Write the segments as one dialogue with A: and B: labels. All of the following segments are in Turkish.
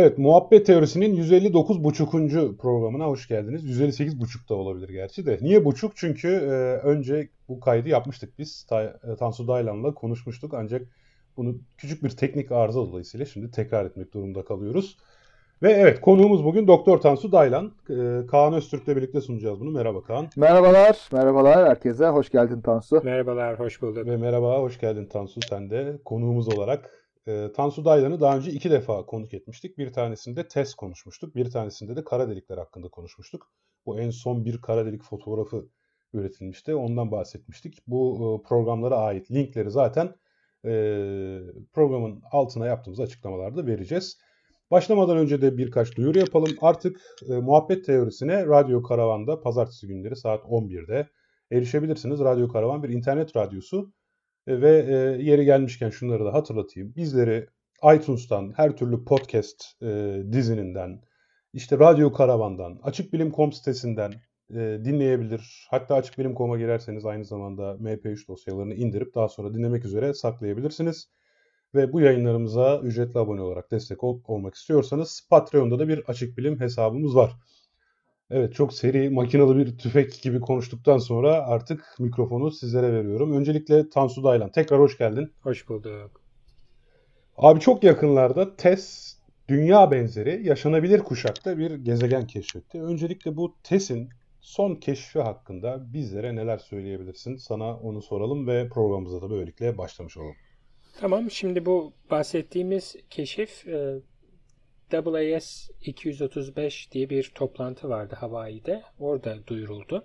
A: Evet, Muhabbet Teorisi'nin 159.5. programına hoş geldiniz. 158.5 da olabilir gerçi de. Niye buçuk? Çünkü e, önce bu kaydı yapmıştık biz. Ta, e, Tansu Daylan'la konuşmuştuk ancak bunu küçük bir teknik arıza dolayısıyla şimdi tekrar etmek durumunda kalıyoruz. Ve evet konuğumuz bugün Doktor Tansu Daylan. E, Kaan Öztürk'le birlikte sunacağız bunu. Merhaba Kaan.
B: Merhabalar, merhabalar herkese. Hoş geldin Tansu.
C: Merhabalar, hoş bulduk.
A: Ve merhaba, hoş geldin Tansu sen de konuğumuz olarak. E, Tansu Daylan'ı daha önce iki defa konuk etmiştik. Bir tanesinde test konuşmuştuk. Bir tanesinde de kara delikler hakkında konuşmuştuk. Bu en son bir kara delik fotoğrafı üretilmişti. Ondan bahsetmiştik. Bu e, programlara ait linkleri zaten e, programın altına yaptığımız açıklamalarda vereceğiz. Başlamadan önce de birkaç duyuru yapalım. Artık e, muhabbet teorisine Radyo Karavan'da pazartesi günleri saat 11'de erişebilirsiniz. Radyo Karavan bir internet radyosu. E, ve e, yeri gelmişken şunları da hatırlatayım. Bizleri iTunes'tan, her türlü podcast e, dizininden, işte Radyo Karavan'dan, Açık Bilim.com sitesinden e, dinleyebilir. Hatta Açık Bilim.com'a girerseniz aynı zamanda MP3 dosyalarını indirip daha sonra dinlemek üzere saklayabilirsiniz. Ve bu yayınlarımıza ücretli abone olarak destek ol- olmak istiyorsanız Patreon'da da bir Açık Bilim hesabımız var. Evet çok seri makinalı bir tüfek gibi konuştuktan sonra artık mikrofonu sizlere veriyorum. Öncelikle Tansu Daylan tekrar hoş geldin.
C: Hoş bulduk.
A: Abi çok yakınlarda TES dünya benzeri yaşanabilir kuşakta bir gezegen keşfetti. Öncelikle bu TES'in son keşfi hakkında bizlere neler söyleyebilirsin? Sana onu soralım ve programımıza da böylelikle başlamış olalım.
C: Tamam şimdi bu bahsettiğimiz keşif e, AAS 235 diye bir toplantı vardı Hawaii'de. Orada duyuruldu.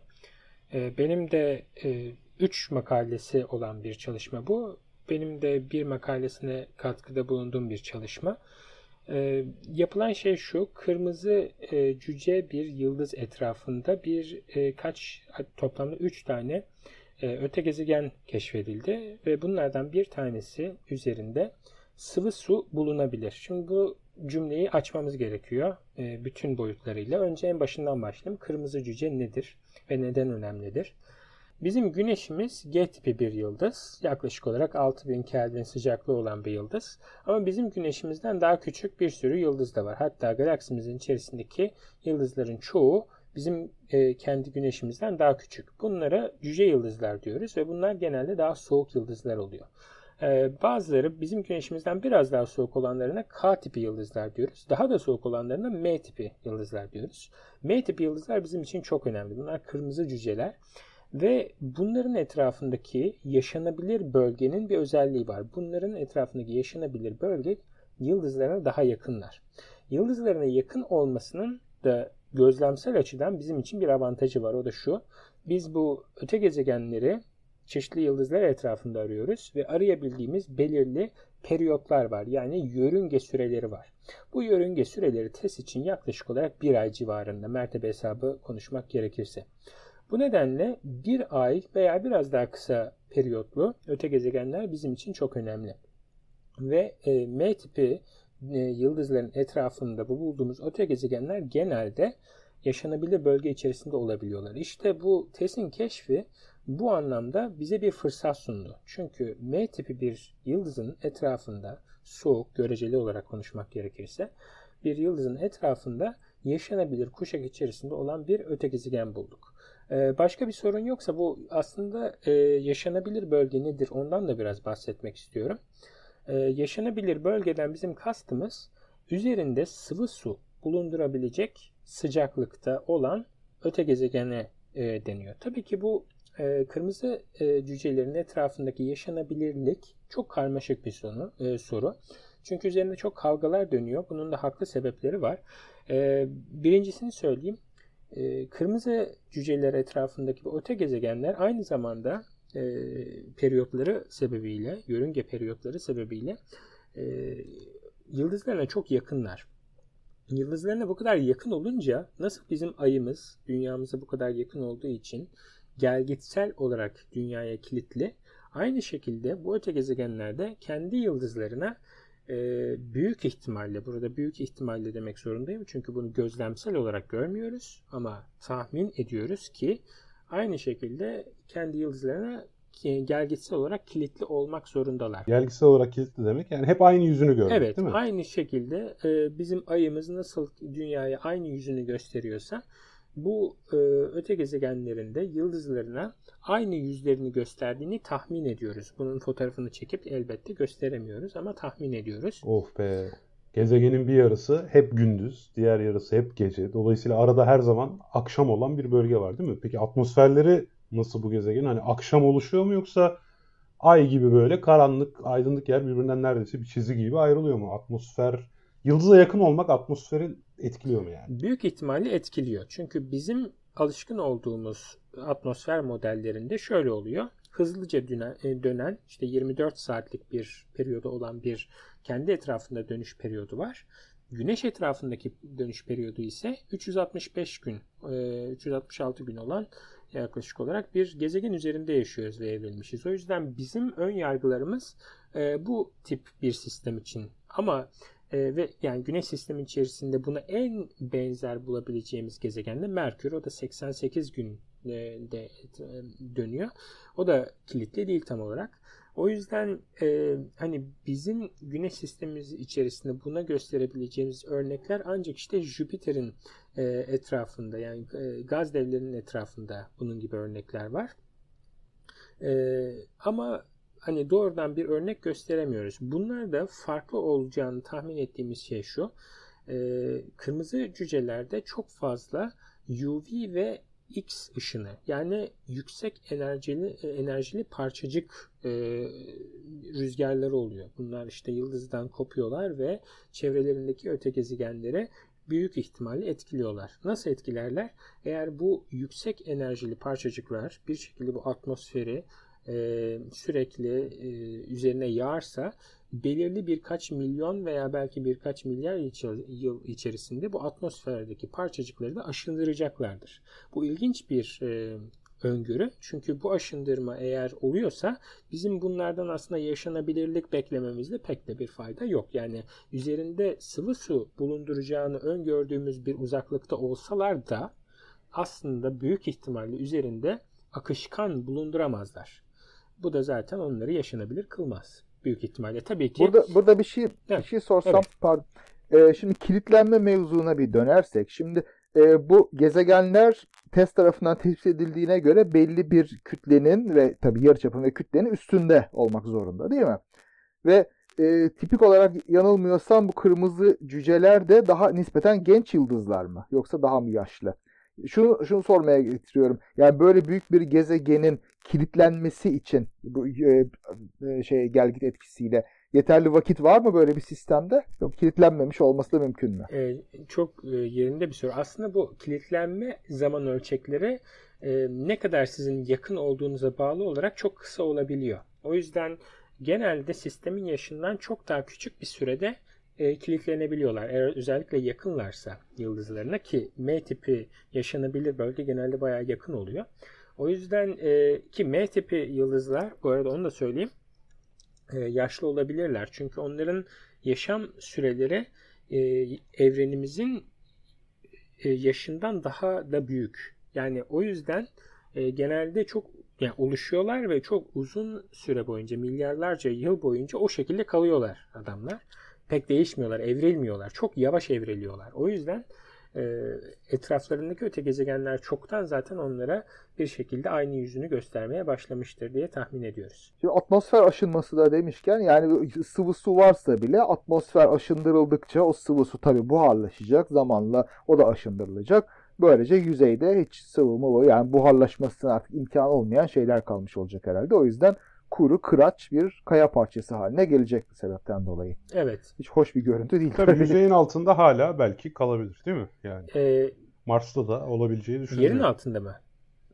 C: E, benim de 3 e, makalesi olan bir çalışma bu. Benim de bir makalesine katkıda bulunduğum bir çalışma. E, yapılan şey şu, kırmızı e, cüce bir yıldız etrafında bir e, kaç toplamda 3 tane öte gezegen keşfedildi ve bunlardan bir tanesi üzerinde sıvı su bulunabilir. Şimdi bu cümleyi açmamız gerekiyor e, bütün boyutlarıyla. Önce en başından başlayalım. Kırmızı cüce nedir ve neden önemlidir? Bizim güneşimiz G tipi bir yıldız. Yaklaşık olarak 6000 Kelvin sıcaklığı olan bir yıldız. Ama bizim güneşimizden daha küçük bir sürü yıldız da var. Hatta galaksimizin içerisindeki yıldızların çoğu bizim e, kendi güneşimizden daha küçük. Bunlara cüce yıldızlar diyoruz ve bunlar genelde daha soğuk yıldızlar oluyor. Ee, bazıları bizim güneşimizden biraz daha soğuk olanlarına K tipi yıldızlar diyoruz. Daha da soğuk olanlarına M tipi yıldızlar diyoruz. M tipi yıldızlar bizim için çok önemli. Bunlar kırmızı cüceler. Ve bunların etrafındaki yaşanabilir bölgenin bir özelliği var. Bunların etrafındaki yaşanabilir bölge yıldızlarına daha yakınlar. Yıldızlarına yakın olmasının da gözlemsel açıdan bizim için bir avantajı var. O da şu. Biz bu öte gezegenleri çeşitli yıldızlar etrafında arıyoruz ve arayabildiğimiz belirli periyotlar var. Yani yörünge süreleri var. Bu yörünge süreleri test için yaklaşık olarak bir ay civarında mertebe hesabı konuşmak gerekirse. Bu nedenle bir ay veya biraz daha kısa periyotlu öte gezegenler bizim için çok önemli. Ve e, M tipi e, yıldızların etrafında bu bulduğumuz öte gezegenler genelde yaşanabilir bölge içerisinde olabiliyorlar. İşte bu TES'in keşfi bu anlamda bize bir fırsat sundu. Çünkü M tipi bir yıldızın etrafında soğuk, göreceli olarak konuşmak gerekirse bir yıldızın etrafında yaşanabilir kuşak içerisinde olan bir öte gezegen bulduk. Ee, başka bir sorun yoksa bu aslında e, yaşanabilir bölge nedir ondan da biraz bahsetmek istiyorum. Ee, yaşanabilir bölgeden bizim kastımız üzerinde sıvı su bulundurabilecek sıcaklıkta olan öte gezegene e, deniyor. Tabii ki bu e, kırmızı e, cücelerin etrafındaki yaşanabilirlik çok karmaşık bir sonu, e, soru. Çünkü üzerinde çok kavgalar dönüyor. Bunun da haklı sebepleri var. E, birincisini söyleyeyim. E, kırmızı cüceler etrafındaki bu öte gezegenler aynı zamanda e, periyotları sebebiyle, yörünge periyotları sebebiyle e, yıldızlarına çok yakınlar. Yıldızlarına bu kadar yakın olunca nasıl bizim ayımız dünyamıza bu kadar yakın olduğu için gelgitsel olarak dünyaya kilitli. Aynı şekilde bu öte gezegenlerde kendi yıldızlarına e, büyük ihtimalle, burada büyük ihtimalle demek zorundayım çünkü bunu gözlemsel olarak görmüyoruz ama tahmin ediyoruz ki aynı şekilde kendi yıldızlarına gelgitsel olarak kilitli olmak zorundalar.
A: Gelgitsel olarak kilitli demek yani hep aynı yüzünü görmek
C: evet,
A: değil mi?
C: aynı şekilde e, bizim ayımız nasıl dünyaya aynı yüzünü gösteriyorsa bu e, öte gezegenlerinde yıldızlarına aynı yüzlerini gösterdiğini tahmin ediyoruz. Bunun fotoğrafını çekip elbette gösteremiyoruz ama tahmin ediyoruz.
A: Of be. Gezegenin bir yarısı hep gündüz, diğer yarısı hep gece. Dolayısıyla arada her zaman akşam olan bir bölge var değil mi? Peki atmosferleri nasıl bu gezegen? Hani akşam oluşuyor mu yoksa ay gibi böyle karanlık, aydınlık yer birbirinden neredeyse bir çizgi gibi ayrılıyor mu? Atmosfer, yıldıza yakın olmak atmosferi etkiliyor mu yani?
C: Büyük ihtimalle etkiliyor. Çünkü bizim alışkın olduğumuz atmosfer modellerinde şöyle oluyor. Hızlıca e, dönen işte 24 saatlik bir periyodu olan bir kendi etrafında dönüş periyodu var. Güneş etrafındaki dönüş periyodu ise 365 gün, 366 e, gün olan yaklaşık olarak bir gezegen üzerinde yaşıyoruz ve evrilmişiz. O yüzden bizim ön yargılarımız e, bu tip bir sistem için. Ama e, ve yani Güneş sistemi içerisinde buna en benzer bulabileceğimiz gezegen de Merkür. O da 88 gün de dönüyor. O da kilitli değil tam olarak. O yüzden e, hani bizim güneş sistemimiz içerisinde buna gösterebileceğimiz örnekler ancak işte Jüpiter'in e, etrafında yani e, gaz devlerinin etrafında bunun gibi örnekler var. E, ama hani doğrudan bir örnek gösteremiyoruz. Bunlar da farklı olacağını tahmin ettiğimiz şey şu. E, kırmızı cücelerde çok fazla UV ve X ışını yani yüksek enerjili enerjili parçacık e, rüzgarları oluyor. Bunlar işte yıldızdan kopuyorlar ve çevrelerindeki öte gezegenlere büyük ihtimalle etkiliyorlar. Nasıl etkilerler? Eğer bu yüksek enerjili parçacıklar bir şekilde bu atmosferi e, sürekli e, üzerine yağarsa belirli birkaç milyon veya belki birkaç milyar yıl içerisinde bu atmosferdeki parçacıkları da aşındıracaklardır. Bu ilginç bir e, öngörü. Çünkü bu aşındırma eğer oluyorsa bizim bunlardan aslında yaşanabilirlik beklememizde pek de bir fayda yok. Yani üzerinde sıvı su bulunduracağını öngördüğümüz bir uzaklıkta olsalar da aslında büyük ihtimalle üzerinde akışkan bulunduramazlar. Bu da zaten onları yaşanabilir kılmaz büyük ihtimalle. Tabii ki.
B: Burada burada bir şey evet. bir şey sorsam evet. pardon. Ee, şimdi kilitlenme mevzuna bir dönersek. Şimdi e, bu gezegenler test tarafından tespit edildiğine göre belli bir kütlenin ve tabii yarıçapın ve kütlenin üstünde olmak zorunda değil mi? Ve e, tipik olarak yanılmıyorsam bu kırmızı cüceler de daha nispeten genç yıldızlar mı? Yoksa daha mı yaşlı? Şunu, şunu sormaya getiriyorum. Yani böyle büyük bir gezegenin kilitlenmesi için bu e, e, şey gelgit etkisiyle yeterli vakit var mı böyle bir sistemde? Yok kilitlenmemiş olması da mümkün mü?
C: Ee, çok e, yerinde bir soru. Aslında bu kilitlenme zaman ölçekleri e, ne kadar sizin yakın olduğunuza bağlı olarak çok kısa olabiliyor. O yüzden genelde sistemin yaşından çok daha küçük bir sürede e, kilitlenebiliyorlar. Eğer özellikle yakınlarsa yıldızlarına ki M tipi yaşanabilir bölge genelde bayağı yakın oluyor. O yüzden e, ki M tipi yıldızlar bu arada onu da söyleyeyim e, yaşlı olabilirler. Çünkü onların yaşam süreleri e, evrenimizin e, yaşından daha da büyük. Yani o yüzden e, genelde çok yani oluşuyorlar ve çok uzun süre boyunca milyarlarca yıl boyunca o şekilde kalıyorlar adamlar. Pek değişmiyorlar, evrilmiyorlar. Çok yavaş evriliyorlar. O yüzden e, etraflarındaki öte gezegenler çoktan zaten onlara bir şekilde aynı yüzünü göstermeye başlamıştır diye tahmin ediyoruz.
B: Şimdi atmosfer aşınması da demişken yani sıvı su varsa bile atmosfer aşındırıldıkça o sıvı su tabi buharlaşacak zamanla o da aşındırılacak. Böylece yüzeyde hiç sıvı mı yani buharlaşmasına artık imkan olmayan şeyler kalmış olacak herhalde. O yüzden kuru, kıraç bir kaya parçası haline gelecek bu sebepten dolayı.
C: Evet.
B: Hiç hoş bir görüntü değil.
A: Tabii yüzeyin altında hala belki kalabilir değil mi? Yani ee, Mars'ta da olabileceği düşünülüyor.
C: Yerin altında mı?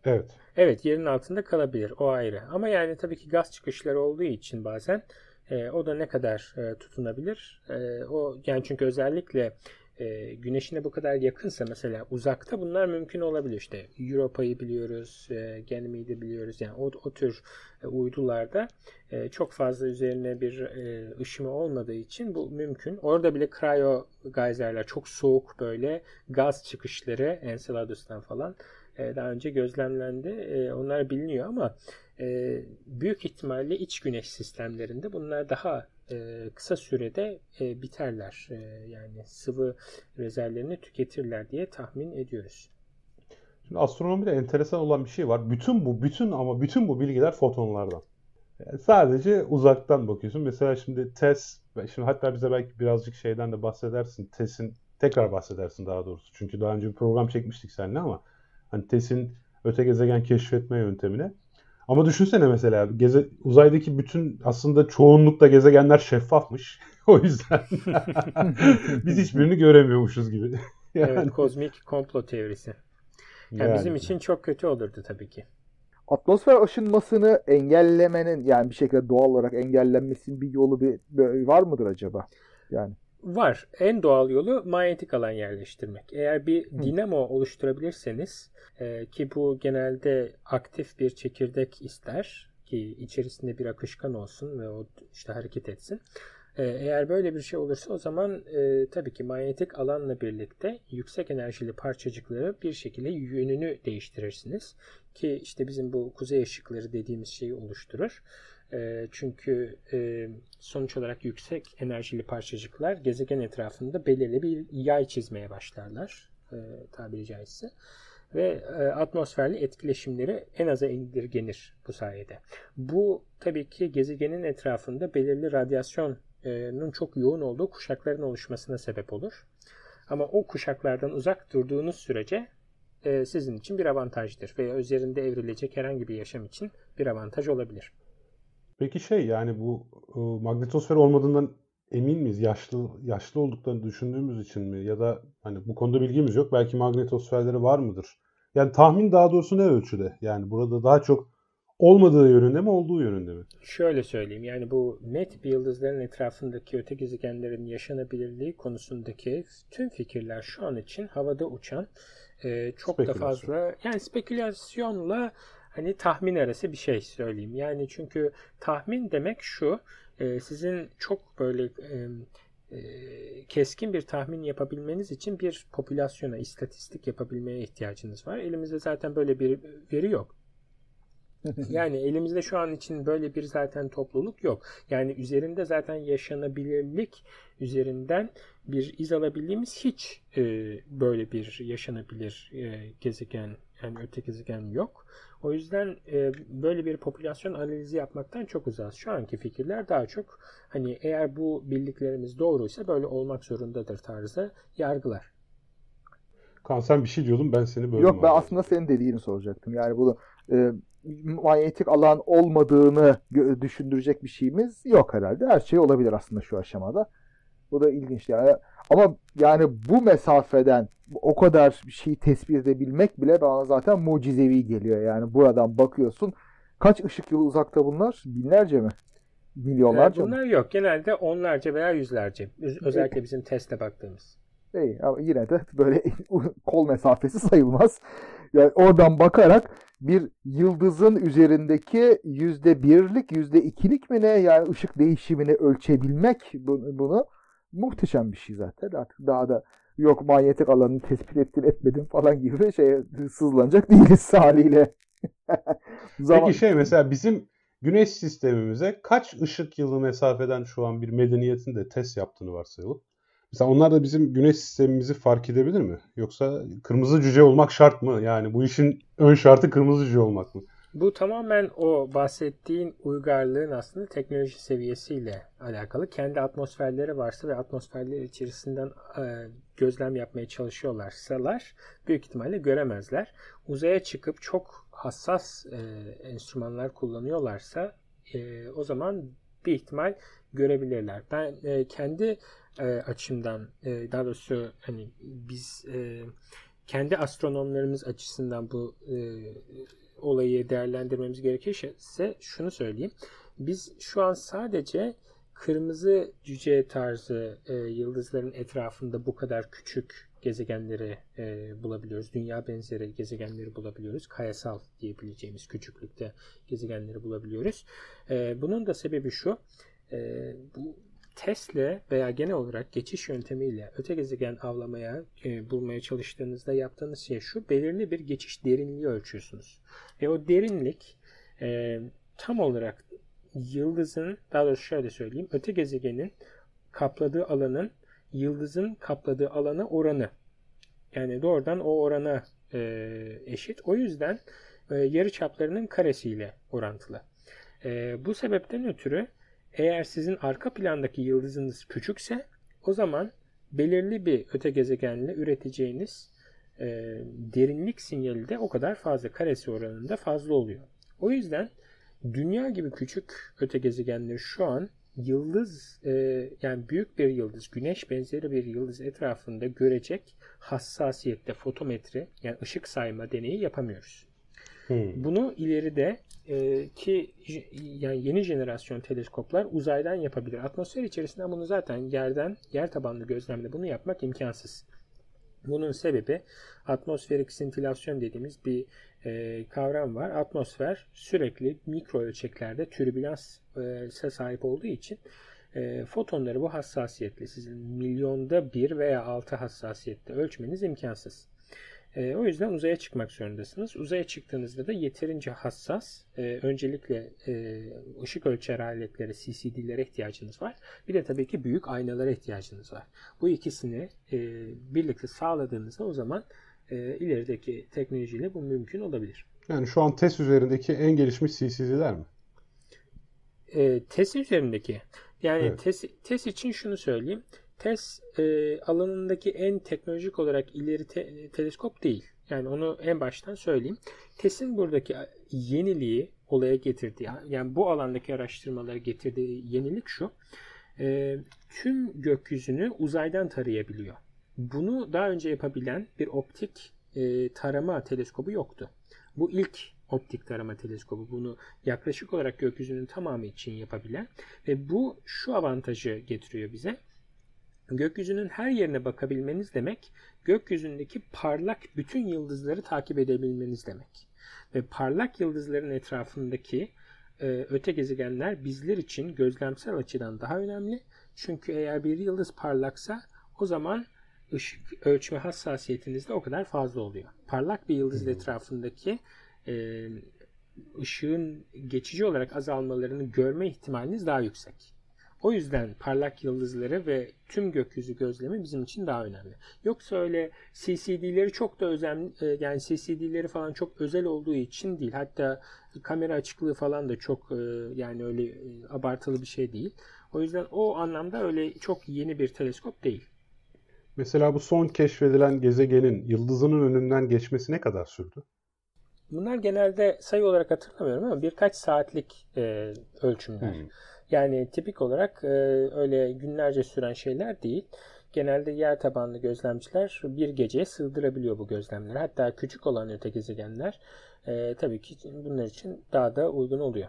A: Evet.
C: Evet yerin altında kalabilir o ayrı. Ama yani tabii ki gaz çıkışları olduğu için bazen e, o da ne kadar e, tutunabilir? E, o yani çünkü özellikle e, güneşine bu kadar yakınsa mesela uzakta bunlar mümkün olabilir. İşte Europa'yı biliyoruz, e, Ganymede'i biliyoruz. Yani o, o tür e, uydularda e, çok fazla üzerine bir e, ışıma olmadığı için bu mümkün. Orada bile cryo geyserler çok soğuk böyle gaz çıkışları Enceladus'tan falan e, daha önce gözlemlendi. E, onlar biliniyor ama e, büyük ihtimalle iç güneş sistemlerinde bunlar daha e, kısa sürede e, biterler. E, yani sıvı rezervlerini tüketirler diye tahmin ediyoruz.
A: Şimdi astronomide enteresan olan bir şey var. Bütün bu, bütün ama bütün bu bilgiler fotonlardan. Yani sadece uzaktan bakıyorsun. Mesela şimdi TESS, şimdi hatta bize belki birazcık şeyden de bahsedersin. TESS'in tekrar bahsedersin daha doğrusu. Çünkü daha önce bir program çekmiştik seninle ama hani TESS'in öte gezegen keşfetme yöntemine. Ama düşünsene mesela geze, uzaydaki bütün aslında çoğunlukla gezegenler şeffafmış. o yüzden biz hiçbirini göremiyormuşuz gibi.
C: yani... Evet, kozmik komplo teorisi. Yani, yani bizim için çok kötü olurdu tabii ki.
B: Atmosfer aşınmasını engellemenin yani bir şekilde doğal olarak engellenmesinin bir yolu bir, bir var mıdır acaba? Yani
C: Var. En doğal yolu manyetik alan yerleştirmek. Eğer bir dinamo oluşturabilirseniz e, ki bu genelde aktif bir çekirdek ister ki içerisinde bir akışkan olsun ve o işte hareket etsin. E, eğer böyle bir şey olursa o zaman e, tabii ki manyetik alanla birlikte yüksek enerjili parçacıkları bir şekilde yönünü değiştirirsiniz. Ki işte bizim bu kuzey ışıkları dediğimiz şeyi oluşturur. E, çünkü e, sonuç olarak yüksek enerjili parçacıklar gezegen etrafında belirli bir yay çizmeye başlarlar e, tabiri caizse. Ve e, atmosferli etkileşimleri en aza indirgenir bu sayede. Bu tabii ki gezegenin etrafında belirli radyasyonun çok yoğun olduğu kuşakların oluşmasına sebep olur. Ama o kuşaklardan uzak durduğunuz sürece sizin için bir avantajdır veya üzerinde evrilecek herhangi bir yaşam için bir avantaj olabilir.
A: Peki şey yani bu e, magnetosfer olmadığından emin miyiz? Yaşlı yaşlı olduklarını düşündüğümüz için mi? Ya da hani bu konuda bilgimiz yok. Belki magnetosferleri var mıdır? Yani tahmin daha doğrusu ne ölçüde? Yani burada daha çok olmadığı yönünde mi olduğu yönünde mi?
C: Şöyle söyleyeyim yani bu net bir yıldızların etrafındaki öte gezegenlerin yaşanabilirliği konusundaki tüm fikirler şu an için havada uçan e, çok da fazla yani spekülasyonla hani tahmin arası bir şey söyleyeyim. Yani çünkü tahmin demek şu e, sizin çok böyle e, e, keskin bir tahmin yapabilmeniz için bir popülasyona, istatistik yapabilmeye ihtiyacınız var. Elimizde zaten böyle bir veri yok. yani elimizde şu an için böyle bir zaten topluluk yok. Yani üzerinde zaten yaşanabilirlik üzerinden bir iz alabildiğimiz hiç e, böyle bir yaşanabilir e, gezegen yani öte gezegen yok. O yüzden e, böyle bir popülasyon analizi yapmaktan çok uzak. Şu anki fikirler daha çok hani eğer bu bildiklerimiz doğruysa böyle olmak zorundadır tarzı yargılar.
A: Kaan sen bir şey diyordun ben seni
B: böldüm. Yok ben aslında senin dediğini soracaktım. Yani bunu e, manyetik alan olmadığını düşündürecek bir şeyimiz yok herhalde. Her şey olabilir aslında şu aşamada. Bu da ilginç yani. Ama yani bu mesafeden o kadar bir şeyi tespit edebilmek bile bana zaten mucizevi geliyor. Yani buradan bakıyorsun. Kaç ışık yılı uzakta bunlar? Binlerce mi? Milyonlarca
C: ee, bunlar
B: mı?
C: yok. Genelde onlarca veya yüzlerce. Özellikle bizim teste baktığımız.
B: İyi ama yine de böyle kol mesafesi sayılmaz. Yani oradan bakarak bir yıldızın üzerindeki yüzde birlik, yüzde ikilik mi ne yani ışık değişimini ölçebilmek bunu muhteşem bir şey zaten. Artık daha da yok manyetik alanını tespit ettin etmedin falan gibi şey sızlanacak değiliz haliyle.
A: Zaman... Peki şey mesela bizim güneş sistemimize kaç ışık yılı mesafeden şu an bir medeniyetin de test yaptığını varsayalım. Mesela onlar da bizim güneş sistemimizi fark edebilir mi? Yoksa kırmızı cüce olmak şart mı? Yani bu işin ön şartı kırmızı cüce olmak mı?
C: Bu tamamen o bahsettiğin uygarlığın aslında teknoloji seviyesiyle alakalı. Kendi atmosferleri varsa ve atmosferler içerisinden e, gözlem yapmaya çalışıyorlarsalar büyük ihtimalle göremezler. Uzaya çıkıp çok hassas e, enstrümanlar kullanıyorlarsa e, o zaman bir ihtimal görebilirler. Ben e, kendi açımdan daha doğrusu hani biz kendi astronomlarımız açısından bu olayı değerlendirmemiz gerekirse şunu söyleyeyim. Biz şu an sadece kırmızı cüce tarzı e, yıldızların etrafında bu kadar küçük gezegenleri e, bulabiliyoruz. Dünya benzeri gezegenleri bulabiliyoruz. Kayasal diyebileceğimiz küçüklükte gezegenleri bulabiliyoruz. E, bunun da sebebi şu. E, bu Tesla veya genel olarak geçiş yöntemiyle öte gezegen avlamaya, e, bulmaya çalıştığınızda yaptığınız şey şu. Belirli bir geçiş derinliği ölçüyorsunuz. Ve o derinlik e, tam olarak yıldızın daha doğrusu şöyle söyleyeyim öte gezegenin kapladığı alanın yıldızın kapladığı alana oranı yani doğrudan o orana e, eşit. O yüzden e, yarı çaplarının karesiyle orantılı. E, bu sebepten ötürü eğer sizin arka plandaki yıldızınız küçükse o zaman belirli bir öte gezegenle üreteceğiniz e, derinlik sinyali de o kadar fazla karesi oranında fazla oluyor. O yüzden dünya gibi küçük öte gezegenleri şu an yıldız e, yani büyük bir yıldız, güneş benzeri bir yıldız etrafında görecek hassasiyette fotometri yani ışık sayma deneyi yapamıyoruz. Hmm. Bunu ileride e, ki yani yeni jenerasyon teleskoplar uzaydan yapabilir. Atmosfer içerisinden bunu zaten yerden yer tabanlı gözlemle bunu yapmak imkansız. Bunun sebebi atmosferik sintilasyon dediğimiz bir e, kavram var. Atmosfer sürekli mikro ölçeklerde türbülansa sahip olduğu için e, fotonları bu hassasiyetle sizin milyonda bir veya altı hassasiyette ölçmeniz imkansız. E, o yüzden uzaya çıkmak zorundasınız. Uzaya çıktığınızda da yeterince hassas, e, öncelikle e, ışık ölçer aletleri, CCD'lere ihtiyacınız var. Bir de tabii ki büyük aynalara ihtiyacınız var. Bu ikisini e, birlikte sağladığınızda o zaman e, ilerideki teknolojiyle bu mümkün olabilir.
A: Yani şu an test üzerindeki en gelişmiş CCD'ler mi?
C: E, test üzerindeki. Yani evet. test, test için şunu söyleyeyim. TES e, alanındaki en teknolojik olarak ileri te, teleskop değil. Yani onu en baştan söyleyeyim. TES'in buradaki yeniliği olaya getirdiği, yani bu alandaki araştırmalara getirdiği yenilik şu. E, tüm gökyüzünü uzaydan tarayabiliyor. Bunu daha önce yapabilen bir optik e, tarama teleskobu yoktu. Bu ilk optik tarama teleskobu bunu yaklaşık olarak gökyüzünün tamamı için yapabilen ve bu şu avantajı getiriyor bize. Gökyüzünün her yerine bakabilmeniz demek, gökyüzündeki parlak bütün yıldızları takip edebilmeniz demek. Ve parlak yıldızların etrafındaki e, öte gezegenler bizler için gözlemsel açıdan daha önemli. Çünkü eğer bir yıldız parlaksa o zaman ışık ölçme hassasiyetiniz de o kadar fazla oluyor. Parlak bir yıldız etrafındaki e, ışığın geçici olarak azalmalarını görme ihtimaliniz daha yüksek. O yüzden parlak yıldızları ve tüm gökyüzü gözlemi bizim için daha önemli. Yoksa öyle CCD'leri çok da özel e, yani CCD'leri falan çok özel olduğu için değil. Hatta kamera açıklığı falan da çok e, yani öyle e, abartılı bir şey değil. O yüzden o anlamda öyle çok yeni bir teleskop değil.
A: Mesela bu son keşfedilen gezegenin yıldızının önünden geçmesi ne kadar sürdü?
C: Bunlar genelde sayı olarak hatırlamıyorum ama birkaç saatlik e, ölçümler. Hmm. Yani tipik olarak e, öyle günlerce süren şeyler değil. Genelde yer tabanlı gözlemciler bir geceye sığdırabiliyor bu gözlemleri. Hatta küçük olan öte gezegenler e, tabii ki bunlar için daha da uygun oluyor.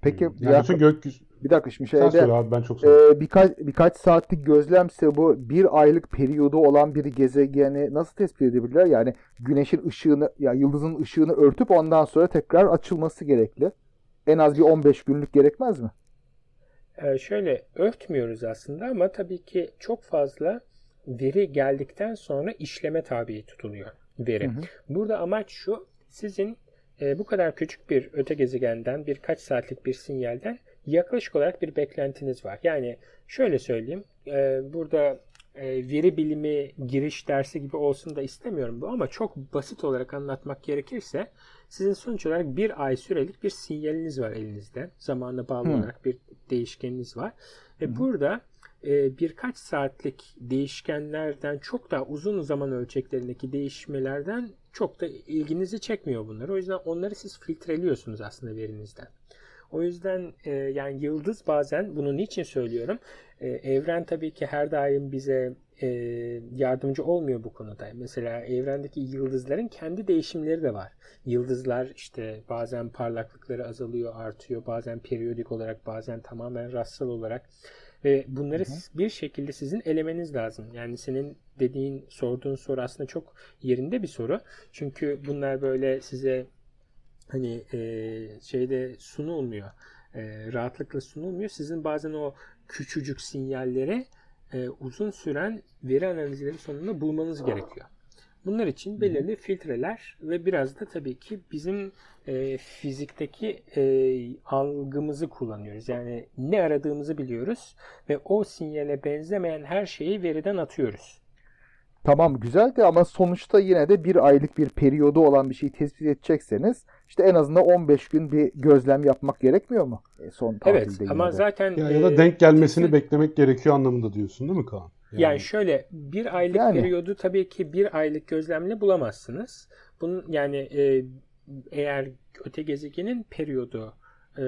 B: Peki yani ya, bütün gökyüzü bir dakika şimdi şeyde
A: abi, ben çok
B: e, birkaç birkaç saatlik gözlemse bu bir aylık periyodu olan bir gezegeni nasıl tespit edebilirler? Yani güneşin ışığını ya yani yıldızın ışığını örtüp ondan sonra tekrar açılması gerekli. En az bir 15 günlük gerekmez mi?
C: Ee, şöyle örtmüyoruz aslında ama tabii ki çok fazla veri geldikten sonra işleme tabi tutuluyor veri. Hı hı. Burada amaç şu sizin e, bu kadar küçük bir öte gezegenden birkaç saatlik bir sinyalden yaklaşık olarak bir beklentiniz var. Yani şöyle söyleyeyim e, burada e, veri bilimi giriş dersi gibi olsun da istemiyorum bu ama çok basit olarak anlatmak gerekirse sizin sonuç olarak bir ay sürelik bir sinyaliniz var elinizde. Zamanla bağlı hmm. olarak bir değişkeniniz var. Ve hmm. burada e, birkaç saatlik değişkenlerden çok daha uzun zaman ölçeklerindeki değişmelerden çok da ilginizi çekmiyor bunlar. O yüzden onları siz filtreliyorsunuz aslında verinizden. O yüzden e, yani yıldız bazen bunu niçin söylüyorum? E, evren tabii ki her daim bize e, yardımcı olmuyor bu konuda. Mesela evrendeki yıldızların kendi değişimleri de var. Yıldızlar işte bazen parlaklıkları azalıyor, artıyor. Bazen periyodik olarak, bazen tamamen rastsal olarak. Ve bunları hı hı. bir şekilde sizin elemeniz lazım. Yani senin dediğin, sorduğun soru aslında çok yerinde bir soru. Çünkü bunlar böyle size hani e, şeyde sunulmuyor. E, rahatlıkla sunulmuyor. Sizin bazen o küçücük sinyalleri e, uzun süren veri analizleri sonunda bulmanız gerekiyor. Bunlar için belirli filtreler ve biraz da tabii ki bizim e, fizikteki e, algımızı kullanıyoruz. Yani ne aradığımızı biliyoruz ve o sinyale benzemeyen her şeyi veriden atıyoruz.
B: Tamam güzel de ama sonuçta yine de bir aylık bir periyodu olan bir şeyi tespit edecekseniz işte en azından 15 gün bir gözlem yapmak gerekmiyor mu? E, son
C: evet ama de. zaten
A: ya, ya da denk gelmesini kesin... beklemek gerekiyor anlamında diyorsun değil mi Kaan?
C: Yani, yani şöyle bir aylık yani. periyodu tabii ki bir aylık gözlemle bulamazsınız. Bunun yani e, eğer öte gezegenin periyodu e,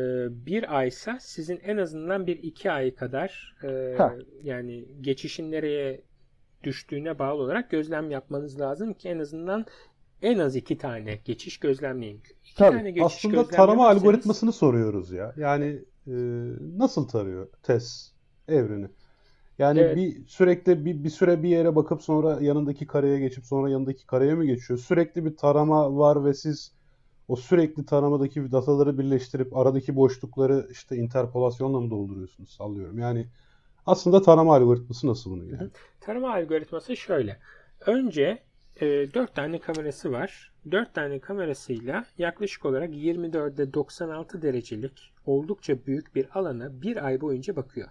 C: bir aysa sizin en azından bir iki ay kadar e, yani geçişin nereye düştüğüne bağlı olarak gözlem yapmanız lazım ki en azından en az iki tane geçiş gözlemleyin. İki
A: Tabii, tane geçiş aslında tarama algoritmasını soruyoruz ya. Yani e, nasıl tarıyor TES evreni? Yani evet. bir sürekli bir, bir süre bir yere bakıp sonra yanındaki kareye geçip sonra yanındaki kareye mi geçiyor? Sürekli bir tarama var ve siz o sürekli taramadaki dataları birleştirip aradaki boşlukları işte interpolasyonla mı dolduruyorsunuz? Sallıyorum. Yani aslında tarama algoritması nasıl bunu yani?
C: Tarama algoritması şöyle. Önce e, 4 tane kamerası var. 4 tane kamerasıyla yaklaşık olarak 24'de 96 derecelik oldukça büyük bir alana bir ay boyunca bakıyor.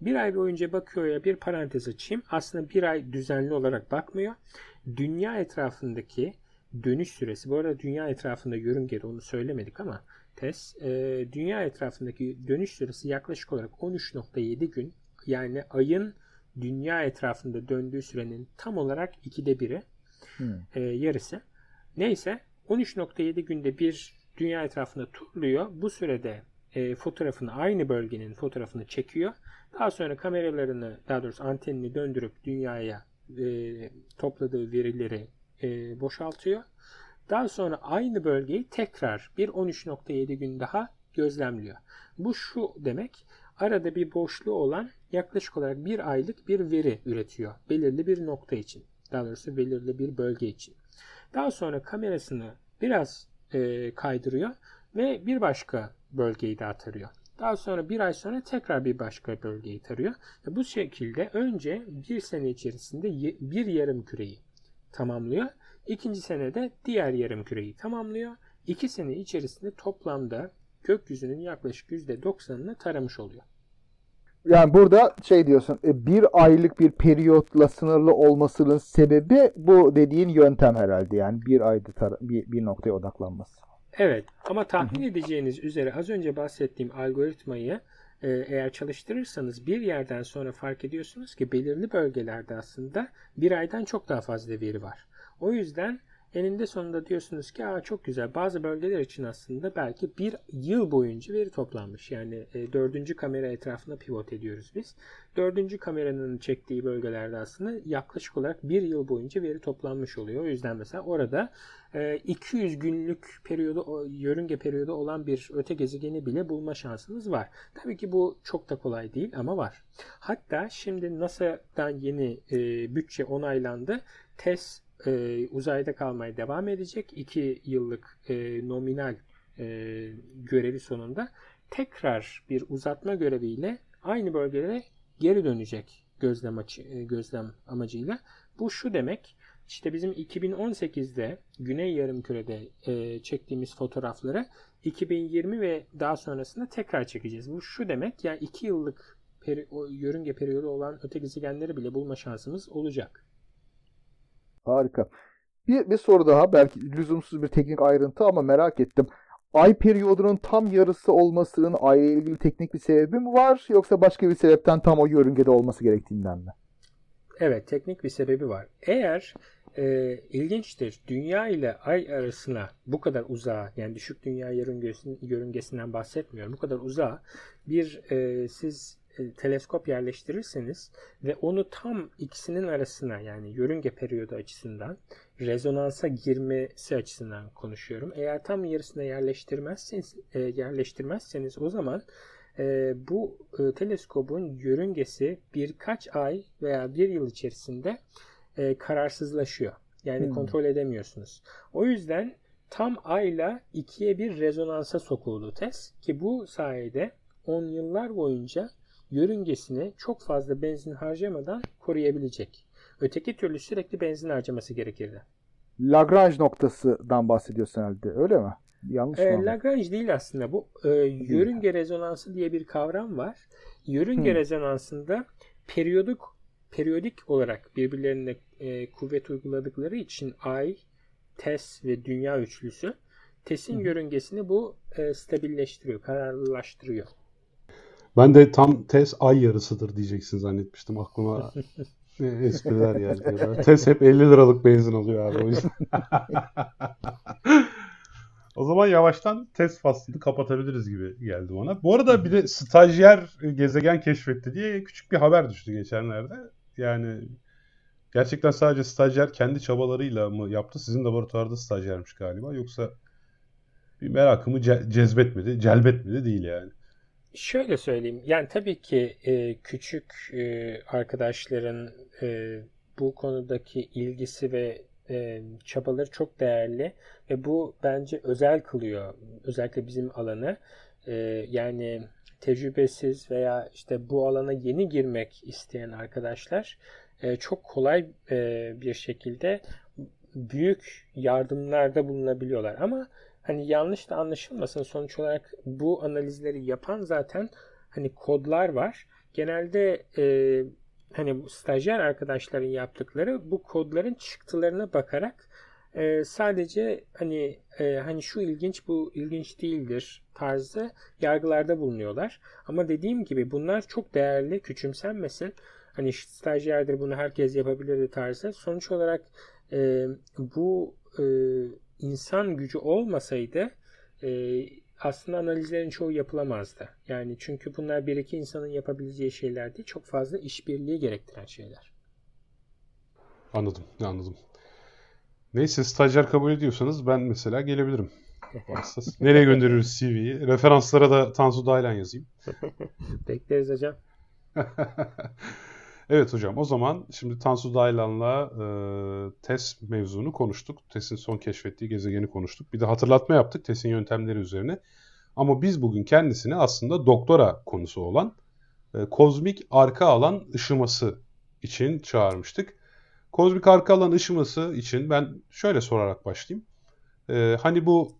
C: Bir ay boyunca bakıyor ya bir parantez açayım. Aslında bir ay düzenli olarak bakmıyor. Dünya etrafındaki dönüş süresi. Bu arada dünya etrafında yörüngede onu söylemedik ama TES e, dünya etrafındaki dönüş süresi yaklaşık olarak 13.7 gün. Yani ayın dünya etrafında döndüğü sürenin tam olarak ikide biri. E, yarısı. Neyse 13.7 günde bir dünya etrafında turluyor. Bu sürede e, fotoğrafını aynı bölgenin fotoğrafını çekiyor. Daha sonra kameralarını daha doğrusu antenini döndürüp dünyaya e, topladığı verileri e, boşaltıyor. Daha sonra aynı bölgeyi tekrar bir 13.7 gün daha gözlemliyor. Bu şu demek arada bir boşluğu olan yaklaşık olarak bir aylık bir veri üretiyor belirli bir nokta için. Daha doğrusu belirli bir bölge için. Daha sonra kamerasını biraz e, kaydırıyor ve bir başka bölgeyi daha tarıyor. Daha sonra bir ay sonra tekrar bir başka bölgeyi tarıyor. Bu şekilde önce bir sene içerisinde bir yarım küreyi tamamlıyor. İkinci senede diğer yarım küreyi tamamlıyor. İki sene içerisinde toplamda gökyüzünün yaklaşık %90'ını taramış oluyor.
B: Yani burada şey diyorsun e, bir aylık bir periyotla sınırlı olmasının sebebi bu dediğin yöntem herhalde yani bir ayda bir, bir noktaya odaklanması.
C: Evet ama tahmin edeceğiniz üzere az önce bahsettiğim algoritmayı e, eğer çalıştırırsanız bir yerden sonra fark ediyorsunuz ki belirli bölgelerde aslında bir aydan çok daha fazla veri var. O yüzden eninde sonunda diyorsunuz ki Aa, çok güzel bazı bölgeler için aslında belki bir yıl boyunca veri toplanmış. Yani e, dördüncü kamera etrafında pivot ediyoruz biz. Dördüncü kameranın çektiği bölgelerde aslında yaklaşık olarak bir yıl boyunca veri toplanmış oluyor. O yüzden mesela orada e, 200 günlük periyodu, yörünge periyodu olan bir öte gezegeni bile bulma şansınız var. Tabii ki bu çok da kolay değil ama var. Hatta şimdi NASA'dan yeni e, bütçe onaylandı. TESS e, uzayda kalmaya devam edecek. 2 yıllık e, nominal e, görevi sonunda tekrar bir uzatma göreviyle aynı bölgelere geri dönecek gözlem, açı, e, gözlem amacıyla. Bu şu demek işte bizim 2018'de Güney Yarımküre'de e, çektiğimiz fotoğrafları 2020 ve daha sonrasında tekrar çekeceğiz. Bu şu demek yani 2 yıllık peri, o yörünge periyodu olan öte gezegenleri bile bulma şansımız olacak.
B: Harika. Bir, bir soru daha belki lüzumsuz bir teknik ayrıntı ama merak ettim. Ay periyodunun tam yarısı olmasının ay ile ilgili teknik bir sebebi mi var yoksa başka bir sebepten tam o yörüngede olması gerektiğinden mi?
C: Evet teknik bir sebebi var. Eğer e, ilginçtir dünya ile ay arasına bu kadar uzağa yani düşük dünya yörüngesinden bahsetmiyorum. Bu kadar uzağa bir e, siz e, teleskop yerleştirirseniz ve onu tam ikisinin arasına yani yörünge periyodu açısından rezonansa girmesi açısından konuşuyorum. Eğer tam yarısına yerleştirmezseniz, e, yerleştirmezseniz o zaman e, bu e, teleskobun yörüngesi birkaç ay veya bir yıl içerisinde e, kararsızlaşıyor. Yani hmm. kontrol edemiyorsunuz. O yüzden tam ayla ikiye bir rezonansa sokuldu test ki bu sayede 10 yıllar boyunca yörüngesini çok fazla benzin harcamadan koruyabilecek. Öteki türlü sürekli benzin harcaması gerekirdi.
B: Lagrange noktasından bahsediyorsun herhalde öyle mi? Yanlış
C: e,
B: mı?
C: Lagrange değil aslında bu. E, yörünge rezonansı diye bir kavram var. Yörünge hmm. rezonansında periyodik periyodik olarak birbirlerine e, kuvvet uyguladıkları için Ay, TES ve Dünya üçlüsü TES'in yörüngesini bu e, stabilleştiriyor, kararlılaştırıyor.
A: Ben de tam TES ay yarısıdır diyeceksin zannetmiştim aklıma. espriler geldi. TES hep 50 liralık benzin alıyor abi o yüzden. O zaman yavaştan test faslını kapatabiliriz gibi geldi bana. Bu arada bir de stajyer gezegen keşfetti diye küçük bir haber düştü geçenlerde. Yani gerçekten sadece stajyer kendi çabalarıyla mı yaptı? Sizin laboratuvarda stajyermiş galiba. Yoksa bir merakımı ce- cezbetmedi, celbetmedi değil yani.
C: Şöyle söyleyeyim. Yani tabii ki e, küçük e, arkadaşların e, bu konudaki ilgisi ve e, çabaları çok değerli ve bu bence özel kılıyor özellikle bizim alanı. E, yani tecrübesiz veya işte bu alana yeni girmek isteyen arkadaşlar e, çok kolay e, bir şekilde büyük yardımlarda bulunabiliyorlar. Ama hani yanlış da anlaşılmasın sonuç olarak bu analizleri yapan zaten hani kodlar var. Genelde e, hani bu stajyer arkadaşların yaptıkları bu kodların çıktılarına bakarak e, sadece hani e, hani şu ilginç bu ilginç değildir tarzı yargılarda bulunuyorlar. Ama dediğim gibi bunlar çok değerli küçümsenmesin. Hani stajyerdir bunu herkes yapabilir tarzı. Sonuç olarak e, bu e, insan gücü olmasaydı e, aslında analizlerin çoğu yapılamazdı. Yani çünkü bunlar bir iki insanın yapabileceği şeyler değil. Çok fazla işbirliği gerektiren şeyler.
A: Anladım. Anladım. Neyse stajyer kabul ediyorsanız ben mesela gelebilirim. Nereye gönderiyoruz CV'yi? Referanslara da Tansu Daylan yazayım.
C: Bekleriz hocam.
A: evet hocam o zaman şimdi Tansu Daylan'la e, TES mevzunu konuştuk. TES'in son keşfettiği gezegeni konuştuk. Bir de hatırlatma yaptık TES'in yöntemleri üzerine. Ama biz bugün kendisini aslında doktora konusu olan e, kozmik arka alan ışıması için çağırmıştık. Kozmik arka alan ışıması için ben şöyle sorarak başlayayım. Ee, hani bu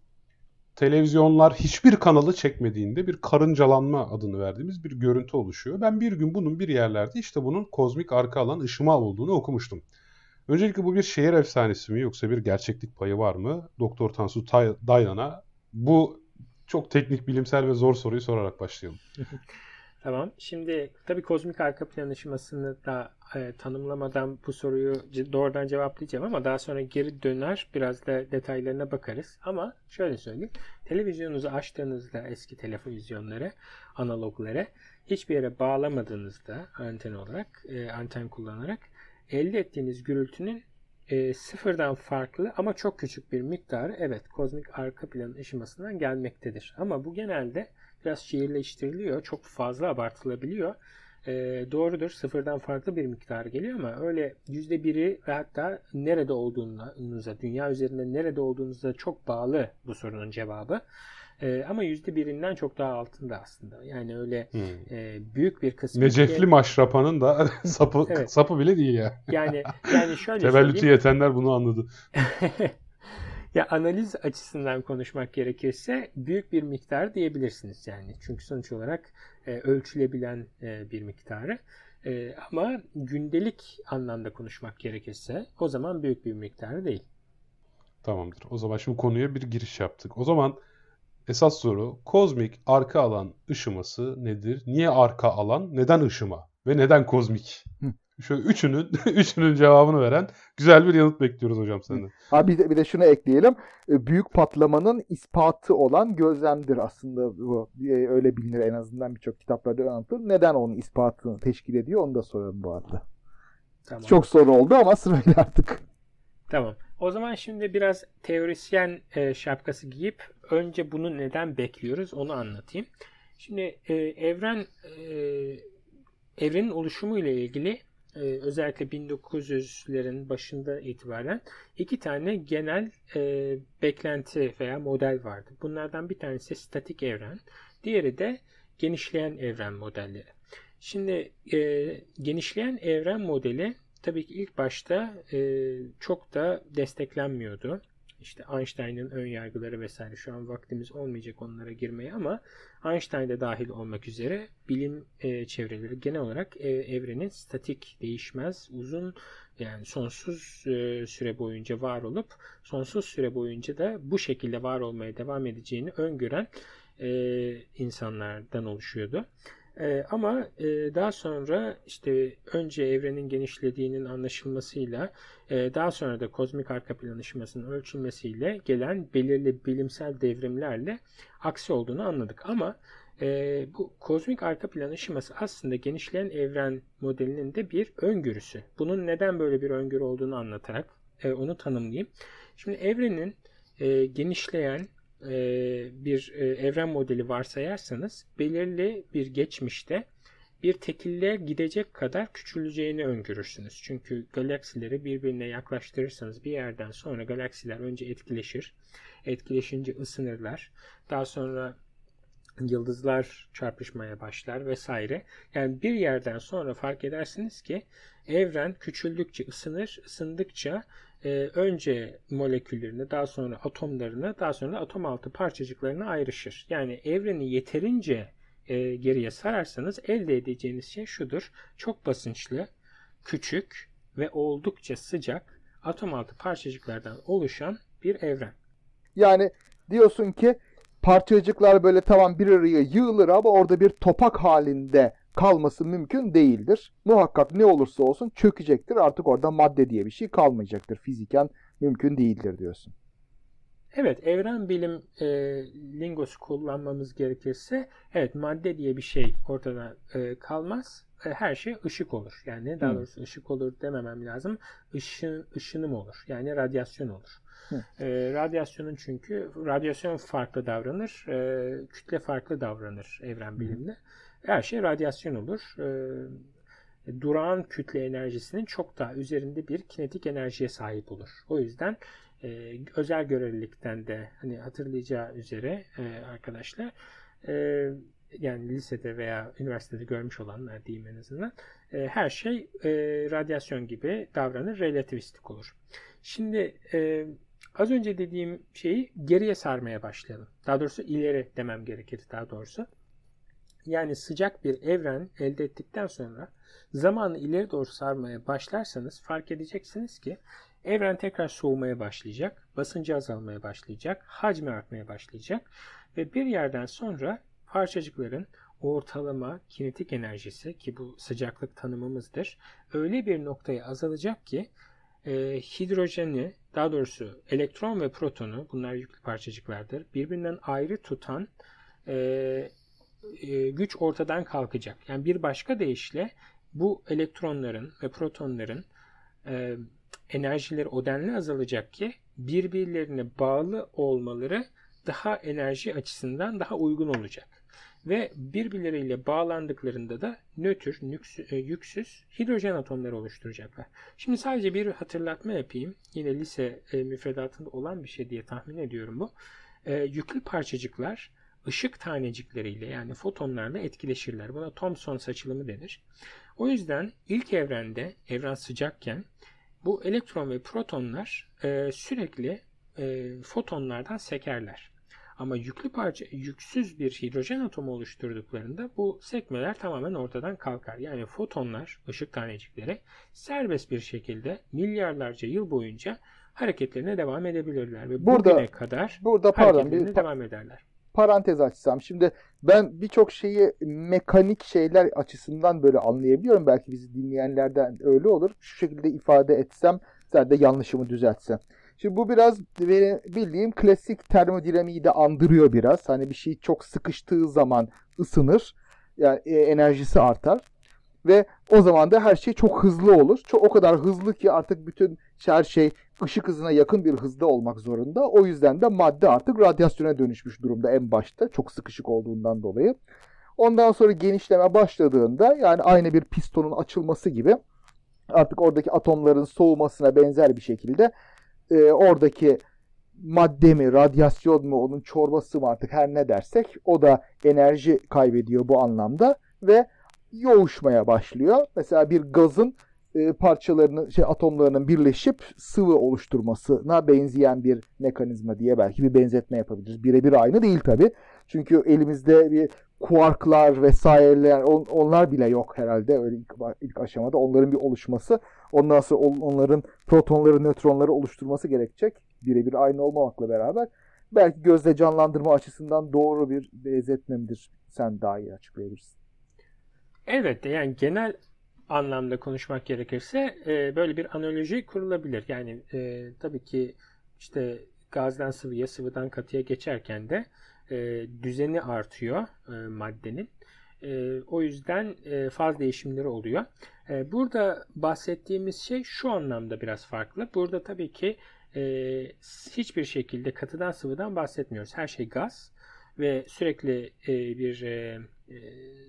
A: televizyonlar hiçbir kanalı çekmediğinde bir karıncalanma adını verdiğimiz bir görüntü oluşuyor. Ben bir gün bunun bir yerlerde işte bunun kozmik arka alan ışıma olduğunu okumuştum. Öncelikle bu bir şehir efsanesi mi yoksa bir gerçeklik payı var mı? Doktor Tansu Daylan'a bu çok teknik, bilimsel ve zor soruyu sorarak başlayalım.
C: Tamam. Şimdi tabii kozmik arka plan ışımasını da e, tanımlamadan bu soruyu doğrudan cevaplayacağım ama daha sonra geri döner biraz da detaylarına bakarız. Ama şöyle söyleyeyim. Televizyonunuzu açtığınızda eski televizyonları, analogları hiçbir yere bağlamadığınızda anten olarak, e, anten kullanarak elde ettiğiniz gürültünün e, sıfırdan farklı ama çok küçük bir miktarı evet kozmik arka plan ışımasından gelmektedir. Ama bu genelde biraz şiirleştiriliyor. Çok fazla abartılabiliyor. E, doğrudur. Sıfırdan farklı bir miktar geliyor ama öyle yüzde biri ve hatta nerede olduğunuza, dünya üzerinde nerede olduğunuza çok bağlı bu sorunun cevabı. E, ama yüzde birinden çok daha altında aslında. Yani öyle hmm. e, büyük bir kısmı.
A: Necefli maşrapanın da sapı evet. sapı bile değil ya.
C: Yani yani şöyle
A: Tevellütü yetenler bunu anladı.
C: Ya analiz açısından konuşmak gerekirse büyük bir miktar diyebilirsiniz yani. Çünkü sonuç olarak e, ölçülebilen e, bir miktarı. E, ama gündelik anlamda konuşmak gerekirse o zaman büyük bir miktarı değil.
A: Tamamdır. O zaman şimdi konuya bir giriş yaptık. O zaman esas soru kozmik arka alan ışıması nedir? Niye arka alan? Neden ışıma? Ve neden kozmik? Hı. Şöyle üçünün üçünün cevabını veren güzel bir yanıt bekliyoruz hocam senden.
B: Ha bir de, bir de şunu ekleyelim. E, büyük patlamanın ispatı olan gözlemdir aslında bu. E, öyle bilinir en azından birçok kitaplarda anlatılır. Neden onun ispatını teşkil ediyor onu da soralım bu arada. Tamam. Çok soru oldu ama sırayla artık.
C: Tamam. O zaman şimdi biraz teorisyen e, şapkası giyip önce bunu neden bekliyoruz onu anlatayım. Şimdi e, evren e, evrenin oluşumu ile ilgili e, özellikle 1900'lerin başında itibaren iki tane genel e, beklenti veya model vardı. Bunlardan bir tanesi statik evren, diğeri de genişleyen evren modelleri. Şimdi e, genişleyen evren modeli tabii ki ilk başta e, çok da desteklenmiyordu. İşte Einstein'ın ön yargıları vesaire şu an vaktimiz olmayacak onlara girmeye ama Einstein de dahil olmak üzere bilim e, çevreleri genel olarak e, evrenin statik, değişmez, uzun yani sonsuz e, süre boyunca var olup sonsuz süre boyunca da bu şekilde var olmaya devam edeceğini öngören e, insanlardan oluşuyordu. E, ama e, daha sonra işte önce evrenin genişlediğinin anlaşılmasıyla e, daha sonra da kozmik arka plan ışımasının ölçülmesiyle gelen belirli bilimsel devrimlerle aksi olduğunu anladık. Ama e, bu kozmik arka plan ışıması aslında genişleyen evren modelinin de bir öngörüsü. Bunun neden böyle bir öngörü olduğunu anlatarak e, onu tanımlayayım. Şimdi evrenin e, genişleyen e, bir e, evren modeli varsayarsanız belirli bir geçmişte bir tekille gidecek kadar küçüleceğini öngörürsünüz. Çünkü galaksileri birbirine yaklaştırırsanız bir yerden sonra galaksiler önce etkileşir. Etkileşince ısınırlar. Daha sonra yıldızlar çarpışmaya başlar vesaire. Yani bir yerden sonra fark edersiniz ki evren küçüldükçe ısınır, ısındıkça e, önce moleküllerini, daha sonra atomlarını, daha sonra atom altı parçacıklarını ayrışır. Yani evreni yeterince e, geriye sararsanız elde edeceğiniz şey şudur. Çok basınçlı, küçük ve oldukça sıcak atom altı parçacıklardan oluşan bir evren.
B: Yani diyorsun ki parçacıklar böyle tamam bir araya yığılır ama orada bir topak halinde kalması mümkün değildir. Muhakkak ne olursa olsun çökecektir. Artık orada madde diye bir şey kalmayacaktır. Fiziken mümkün değildir diyorsun.
C: Evet, evren bilim e, lingosu kullanmamız gerekirse evet madde diye bir şey ortada e, kalmaz. E, her şey ışık olur. Yani daha doğrusu ışık olur dememem lazım. Işın, ışınım olur. Yani radyasyon olur. E, radyasyonun çünkü radyasyon farklı davranır, e, kütle farklı davranır evren bilimde. Her şey radyasyon olur. E, durağan kütle enerjisinin çok daha üzerinde bir kinetik enerjiye sahip olur. O yüzden e, özel görevlilikten de hani hatırlayacağı üzere e, arkadaşlar e, yani lisede veya üniversitede görmüş olanlar diyeyim en azından her şey radyasyon gibi davranır, relativistik olur. Şimdi az önce dediğim şeyi geriye sarmaya başlayalım. Daha doğrusu ileri demem gerekir daha doğrusu. Yani sıcak bir evren elde ettikten sonra zamanı ileri doğru sarmaya başlarsanız fark edeceksiniz ki evren tekrar soğumaya başlayacak, basıncı azalmaya başlayacak, hacmi artmaya başlayacak ve bir yerden sonra parçacıkların ortalama kinetik enerjisi ki bu sıcaklık tanımımızdır öyle bir noktaya azalacak ki e, hidrojeni daha doğrusu elektron ve protonu bunlar yüklü parçacıklardır birbirinden ayrı tutan e, e, güç ortadan kalkacak. Yani bir başka deyişle bu elektronların ve protonların e, enerjileri o denli azalacak ki birbirlerine bağlı olmaları daha enerji açısından daha uygun olacak. Ve birbirleriyle bağlandıklarında da nötr, e, yüksüz hidrojen atomları oluşturacaklar. Şimdi sadece bir hatırlatma yapayım. Yine lise müfredatında olan bir şey diye tahmin ediyorum bu. E, yüklü parçacıklar ışık tanecikleriyle yani fotonlarla etkileşirler. Buna Thomson saçılımı denir. O yüzden ilk evrende evren sıcakken bu elektron ve protonlar e, sürekli e, fotonlardan sekerler. Ama yüklü parça yüksüz bir hidrojen atomu oluşturduklarında bu sekmeler tamamen ortadan kalkar. Yani fotonlar, ışık tanecikleri serbest bir şekilde milyarlarca yıl boyunca hareketlerine devam edebilirler ve burada, bugüne kadar burada, pardon, hareketlerine bir, devam ederler
B: parantez açsam. Şimdi ben birçok şeyi mekanik şeyler açısından böyle anlayabiliyorum. Belki bizi dinleyenlerden öyle olur. Şu şekilde ifade etsem sen de yanlışımı düzeltsen. Şimdi bu biraz benim bildiğim klasik termodinamiği de andırıyor biraz. Hani bir şey çok sıkıştığı zaman ısınır. Yani e, enerjisi artar. Ve o zaman da her şey çok hızlı olur. Çok o kadar hızlı ki artık bütün her şey ışık hızına yakın bir hızda olmak zorunda. O yüzden de madde artık radyasyona dönüşmüş durumda en başta. Çok sıkışık olduğundan dolayı. Ondan sonra genişleme başladığında yani aynı bir pistonun açılması gibi artık oradaki atomların soğumasına benzer bir şekilde e, oradaki madde mi, radyasyon mu, onun çorbası mı artık her ne dersek o da enerji kaybediyor bu anlamda ve yoğuşmaya başlıyor. Mesela bir gazın e, parçalarının şey atomlarının birleşip sıvı oluşturmasına benzeyen bir mekanizma diye belki bir benzetme yapabiliriz. Birebir aynı değil tabi. Çünkü elimizde bir kuarklar vesaireler on, onlar bile yok herhalde öyle ilk, ilk aşamada. Onların bir oluşması, ondan sonra onların protonları, nötronları oluşturması gerekecek. Birebir aynı olmamakla beraber belki gözle canlandırma açısından doğru bir benzetme midir? Sen daha iyi açıklayabilirsin.
C: Elbette yani genel anlamda konuşmak gerekirse e, böyle bir analoji kurulabilir. Yani e, tabii ki işte gazdan sıvıya, sıvıdan katıya geçerken de e, düzeni artıyor e, maddenin. E, o yüzden e, faz değişimleri oluyor. E, burada bahsettiğimiz şey şu anlamda biraz farklı. Burada tabii ki e, hiçbir şekilde katıdan sıvıdan bahsetmiyoruz. Her şey gaz ve sürekli e, bir e, e,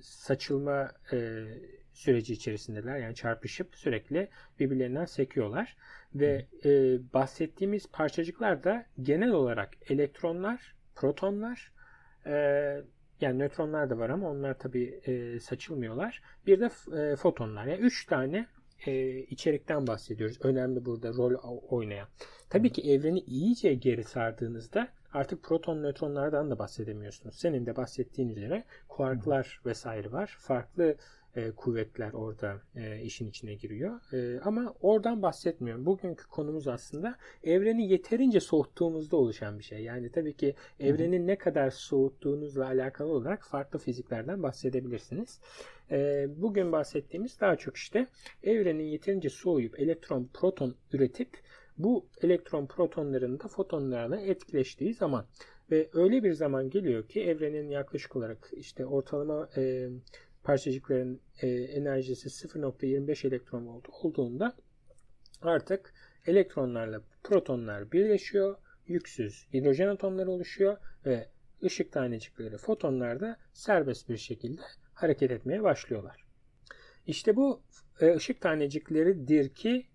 C: saçılma e, süreci içerisindeler. Yani çarpışıp sürekli birbirlerinden sekiyorlar. Ve e, bahsettiğimiz parçacıklar da genel olarak elektronlar, protonlar, e, yani nötronlar da var ama onlar tabii e, saçılmıyorlar. Bir de e, fotonlar. Yani üç tane e, içerikten bahsediyoruz. Önemli burada rol oynayan. Tabii ki evreni iyice geri sardığınızda artık proton nötronlardan da bahsedemiyorsunuz. Senin de bahsettiğin üzere kuarklar vesaire var. Farklı e, kuvvetler orada e, işin içine giriyor. E, ama oradan bahsetmiyorum. Bugünkü konumuz aslında evreni yeterince soğuttuğumuzda oluşan bir şey. Yani tabii ki evreni ne kadar soğuttuğunuzla alakalı olarak farklı fiziklerden bahsedebilirsiniz. E, bugün bahsettiğimiz daha çok işte evrenin yeterince soğuyup elektron, proton üretip bu elektron protonların da fotonlarla etkileştiği zaman ve öyle bir zaman geliyor ki evrenin yaklaşık olarak işte ortalama e, parçacıkların e, enerjisi 0.25 elektron volt olduğunda artık elektronlarla protonlar birleşiyor. Yüksüz hidrojen atomları oluşuyor ve ışık tanecikleri fotonlar da serbest bir şekilde hareket etmeye başlıyorlar. İşte bu e, ışık tanecikleridir ki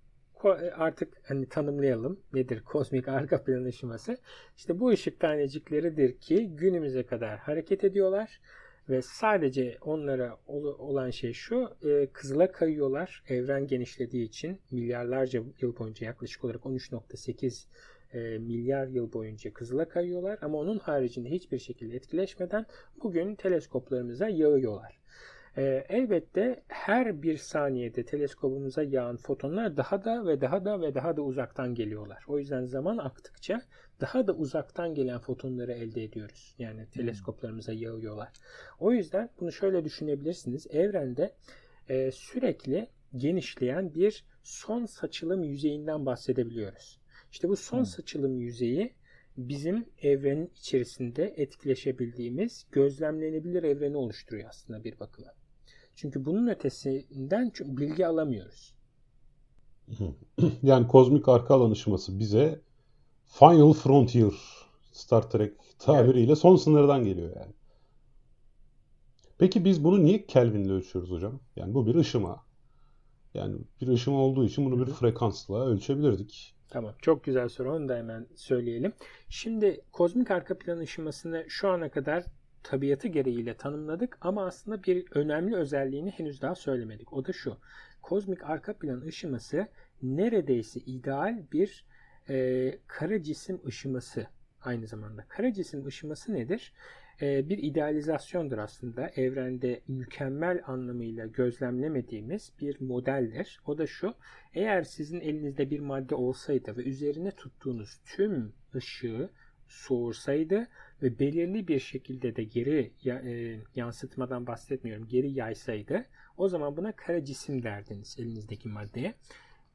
C: e, artık hani tanımlayalım nedir kozmik arka plan ışıması. İşte bu ışık tanecikleridir ki günümüze kadar hareket ediyorlar ve sadece onlara olan şey şu e, kızıla kayıyorlar evren genişlediği için milyarlarca yıl boyunca yaklaşık olarak 13.8 e, milyar yıl boyunca kızıla kayıyorlar ama onun haricinde hiçbir şekilde etkileşmeden bugün teleskoplarımıza yağıyorlar. E, elbette her bir saniyede teleskopumuza yağan fotonlar daha da ve daha da ve daha da uzaktan geliyorlar. O yüzden zaman aktıkça daha da uzaktan gelen fotonları elde ediyoruz. Yani hmm. teleskoplarımıza yağıyorlar. O yüzden bunu şöyle düşünebilirsiniz. Evrende e, sürekli genişleyen bir son saçılım yüzeyinden bahsedebiliyoruz. İşte bu son hmm. saçılım yüzeyi bizim evrenin içerisinde etkileşebildiğimiz gözlemlenebilir evreni oluşturuyor aslında bir bakıma. Çünkü bunun ötesinden bilgi alamıyoruz.
A: Yani kozmik arka alan ışıması bize Final Frontier Star Trek tabiriyle evet. son sınırdan geliyor yani. Peki biz bunu niye Kelvin'le ölçüyoruz hocam? Yani bu bir ışıma. Yani bir ışıma olduğu için bunu bir frekansla ölçebilirdik.
C: Tamam. Çok güzel soru. Onu da hemen söyleyelim. Şimdi kozmik arka plan ışımasını şu ana kadar tabiatı gereğiyle tanımladık ama aslında bir önemli özelliğini henüz daha söylemedik. O da şu. Kozmik arka plan ışıması neredeyse ideal bir e, kara cisim ışıması aynı zamanda. Kara cisim ışıması nedir? E, bir idealizasyondur aslında. Evrende mükemmel anlamıyla gözlemlemediğimiz bir modeldir. O da şu. Eğer sizin elinizde bir madde olsaydı ve üzerine tuttuğunuz tüm ışığı soğursaydı ve belirli bir şekilde de geri e, yansıtmadan bahsetmiyorum geri yaysaydı o zaman buna kara cisim derdiniz elinizdeki maddeye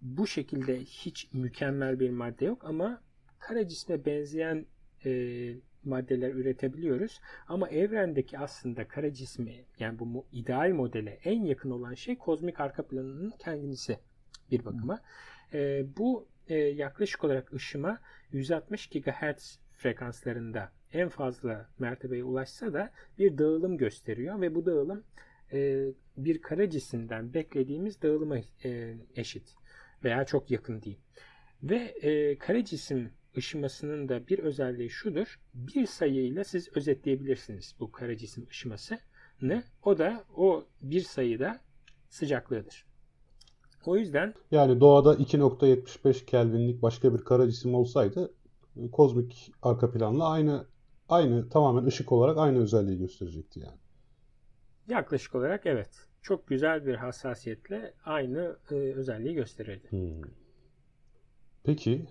C: bu şekilde hiç mükemmel bir madde yok ama kara cisme benzeyen e, maddeler üretebiliyoruz. Ama evrendeki aslında kara cismi yani bu ideal modele en yakın olan şey kozmik arka planının kendisi bir bakıma. E, bu e, yaklaşık olarak ışıma 160 GHz frekanslarında en fazla mertebeye ulaşsa da bir dağılım gösteriyor ve bu dağılım e, bir kara cisimden beklediğimiz dağılıma e, eşit veya çok yakın diyeyim. Ve e, kare cisim ışımasının da bir özelliği şudur. Bir sayıyla siz özetleyebilirsiniz bu kare cisim ışımasını. O da o bir sayıda sıcaklığıdır. O yüzden
A: yani doğada 2.75 Kelvinlik başka bir kara cisim olsaydı kozmik arka planla aynı aynı tamamen ışık olarak aynı özelliği gösterecekti yani.
C: Yaklaşık olarak evet. Çok güzel bir hassasiyetle aynı e, özelliği gösterirdi.
A: Hmm. Peki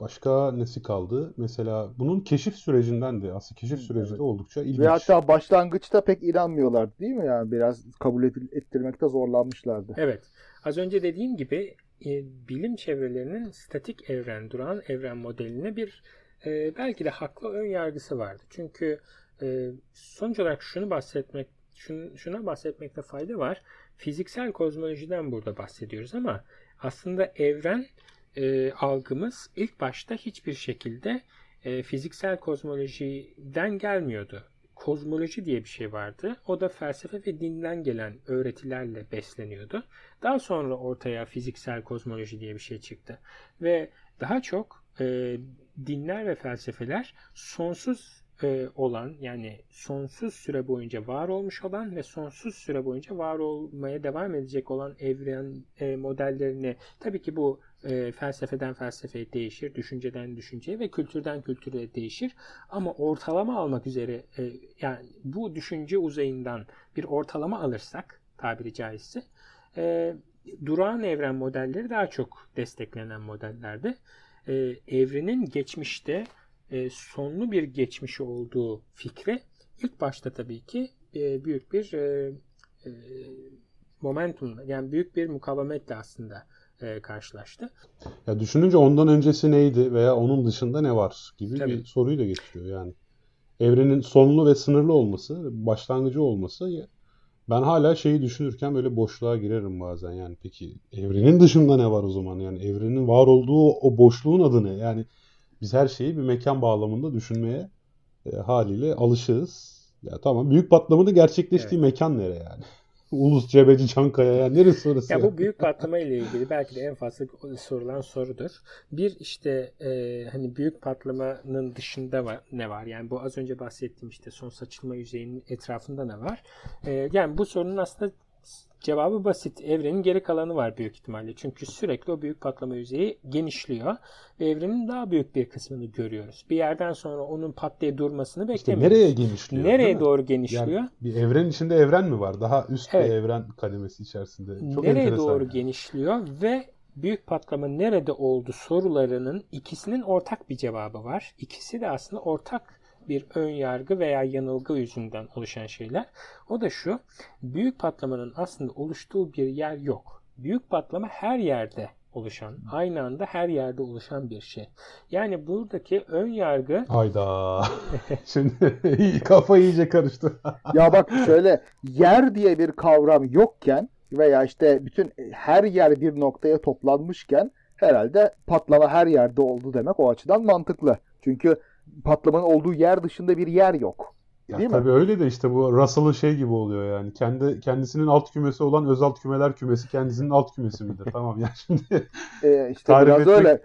A: başka nesi kaldı? Mesela bunun keşif sürecinden de aslında keşif süreci
B: Evet.
A: de oldukça ilginç.
B: Ve hatta başlangıçta pek inanmıyorlardı değil mi? Yani biraz kabul ettirmekte zorlanmışlardı.
C: Evet. Az önce dediğim gibi e, bilim çevrelerinin statik evren, duran evren modeline bir e, belki de haklı ön yargısı vardı. Çünkü e, sonuç olarak şunu bahsetmek şun- şuna bahsetmekte fayda var. Fiziksel kozmolojiden burada bahsediyoruz ama aslında evren e, algımız ilk başta hiçbir şekilde e, fiziksel kozmolojiden gelmiyordu. Kozmoloji diye bir şey vardı. O da felsefe ve dinden gelen öğretilerle besleniyordu. Daha sonra ortaya fiziksel kozmoloji diye bir şey çıktı. Ve daha çok e, dinler ve felsefeler sonsuz e, olan yani sonsuz süre boyunca var olmuş olan ve sonsuz süre boyunca var olmaya devam edecek olan evren e, modellerini tabii ki bu e, felsefeden felsefeye değişir, düşünceden düşünceye ve kültürden kültüre değişir. Ama ortalama almak üzere e, yani bu düşünce uzayından bir ortalama alırsak tabiri caizse e, durağan evren modelleri daha çok desteklenen modellerdi. E, evrenin geçmişte e, sonlu bir geçmişi olduğu fikri ilk başta tabii ki e, büyük bir e, e, momentum yani büyük bir mukavemetle aslında e, karşılaştı.
A: Ya düşününce ondan öncesi neydi veya onun dışında ne var gibi
C: Tabii.
A: bir soruyu da getiriyor yani. Evrenin sonlu ve sınırlı olması, başlangıcı olması ben hala şeyi düşünürken böyle boşluğa girerim bazen yani peki evrenin dışında ne var o zaman yani evrenin var olduğu o boşluğun adı ne yani biz her şeyi bir mekan bağlamında düşünmeye e, haliyle alışığız. Ya tamam büyük patlamanın gerçekleştiği mekan nere yani? Ulus Cebeci Çankaya yani neresi orası?
C: Ya
A: yani?
C: bu büyük patlama ile ilgili belki de en fazla sorulan sorudur. Bir işte e, hani büyük patlamanın dışında var, ne var? Yani bu az önce bahsettiğim işte son saçılma yüzeyinin etrafında ne var? E, yani bu sorunun aslında cevabı basit. Evrenin geri kalanı var büyük ihtimalle. Çünkü sürekli o büyük patlama yüzeyi genişliyor ve evrenin daha büyük bir kısmını görüyoruz. Bir yerden sonra onun patlayıp durmasını
A: İşte
C: beklemiyoruz.
A: nereye genişliyor?
C: Nereye doğru genişliyor?
A: Yani bir evren içinde evren mi var? Daha üst
C: Evet.
A: bir evren kademesi içerisinde. Çok
C: nereye doğru
A: yani.
C: genişliyor ve büyük patlama nerede oldu sorularının ikisinin ortak bir cevabı var. İkisi de aslında ortak bir ön yargı veya yanılgı yüzünden oluşan şeyler. O da şu. Büyük patlamanın aslında oluştuğu bir yer yok. Büyük patlama her yerde oluşan, aynı anda her yerde oluşan bir şey. Yani buradaki ön yargı
A: Hayda. Şimdi kafa iyice karıştı.
B: Ya bak şöyle yer diye bir kavram yokken veya işte bütün her yer bir noktaya toplanmışken herhalde patlama her yerde oldu demek o açıdan mantıklı. Çünkü patlamanın olduğu yer dışında bir yer yok.
A: Ya
B: Değil mi?
A: tabii öyle de işte bu Russell'ın şey gibi oluyor yani. Kendi kendisinin alt kümesi olan öz alt kümeler kümesi kendisinin alt kümesi midir? tamam ya şimdi
B: Ee, işte
A: Tarif
B: biraz
A: etmek
B: öyle.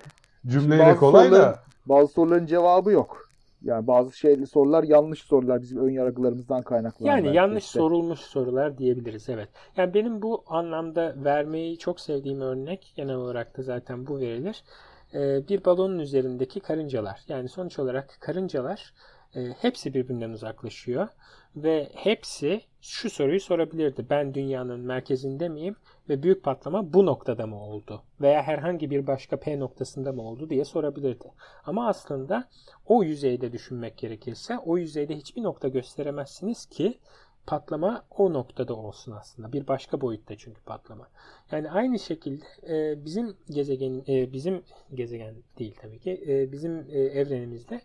A: cümleyle
B: Bazı
A: kolay
B: soruların-
A: da
B: Bazı soruların cevabı yok. Yani bazı şeyli sorular yanlış sorular bizim ön yargılarımızdan kaynaklanan.
C: Yani yanlış
B: işte.
C: sorulmuş sorular diyebiliriz evet. Yani benim bu anlamda vermeyi çok sevdiğim örnek genel olarak da zaten bu verilir. Ee, bir balonun üzerindeki karıncalar. Yani sonuç olarak karıncalar e, hepsi birbirinden uzaklaşıyor ve hepsi şu soruyu sorabilirdi. Ben dünyanın merkezinde miyim ve büyük patlama bu noktada mı oldu veya herhangi bir başka P noktasında mı oldu diye sorabilirdi. Ama aslında o yüzeyde düşünmek gerekirse o yüzeyde hiçbir nokta gösteremezsiniz ki patlama o noktada olsun aslında. Bir başka boyutta çünkü patlama. Yani aynı şekilde e, bizim gezegen e, bizim gezegen değil tabii ki e, bizim e, evrenimizde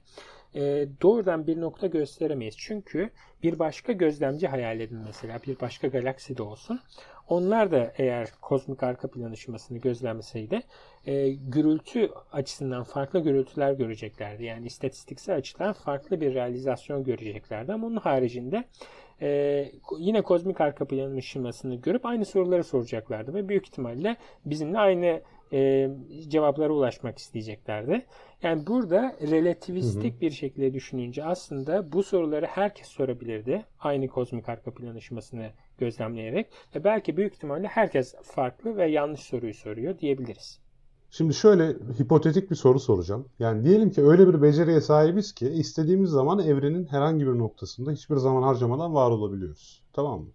C: e, doğrudan bir nokta gösteremeyiz. Çünkü bir başka gözlemci hayal edin mesela bir başka galakside olsun. Onlar da eğer kozmik arka plan ışımasını gözlemleseydi e, gürültü açısından farklı gürültüler göreceklerdi. Yani istatistiksel açıdan farklı bir realizasyon göreceklerdi. Ama onun haricinde e, yine kozmik arka plan ışımasını görüp aynı soruları soracaklardı ve büyük ihtimalle bizimle aynı e, cevaplara ulaşmak isteyeceklerdi. Yani burada relativistik bir şekilde düşününce aslında bu soruları herkes sorabilirdi. Aynı kozmik arka plan ışımasını gözlemleyerek. Ve belki büyük ihtimalle herkes farklı ve yanlış soruyu soruyor diyebiliriz.
A: Şimdi şöyle hipotetik bir soru soracağım. Yani diyelim ki öyle bir beceriye sahibiz ki istediğimiz zaman evrenin herhangi bir noktasında hiçbir zaman harcamadan var olabiliyoruz. Tamam mı?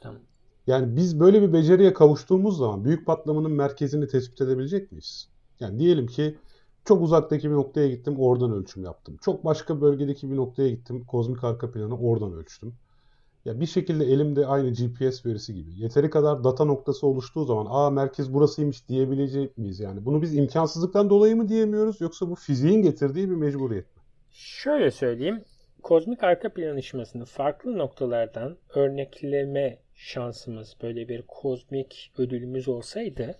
C: Tamam.
A: Yani biz böyle bir beceriye kavuştuğumuz zaman büyük patlamanın merkezini tespit edebilecek miyiz? Yani diyelim ki çok uzaktaki bir noktaya gittim, oradan ölçüm yaptım. Çok başka bölgedeki bir noktaya gittim, kozmik arka planı oradan ölçtüm. Ya bir şekilde elimde aynı GPS verisi gibi. Yeteri kadar data noktası oluştuğu zaman aa merkez burasıymış diyebilecek miyiz yani? Bunu biz imkansızlıktan dolayı mı diyemiyoruz yoksa bu fiziğin getirdiği bir mecburiyet mi?
C: Şöyle söyleyeyim. Kozmik arka plan ışımasını farklı noktalardan örnekleme şansımız, böyle bir kozmik ödülümüz olsaydı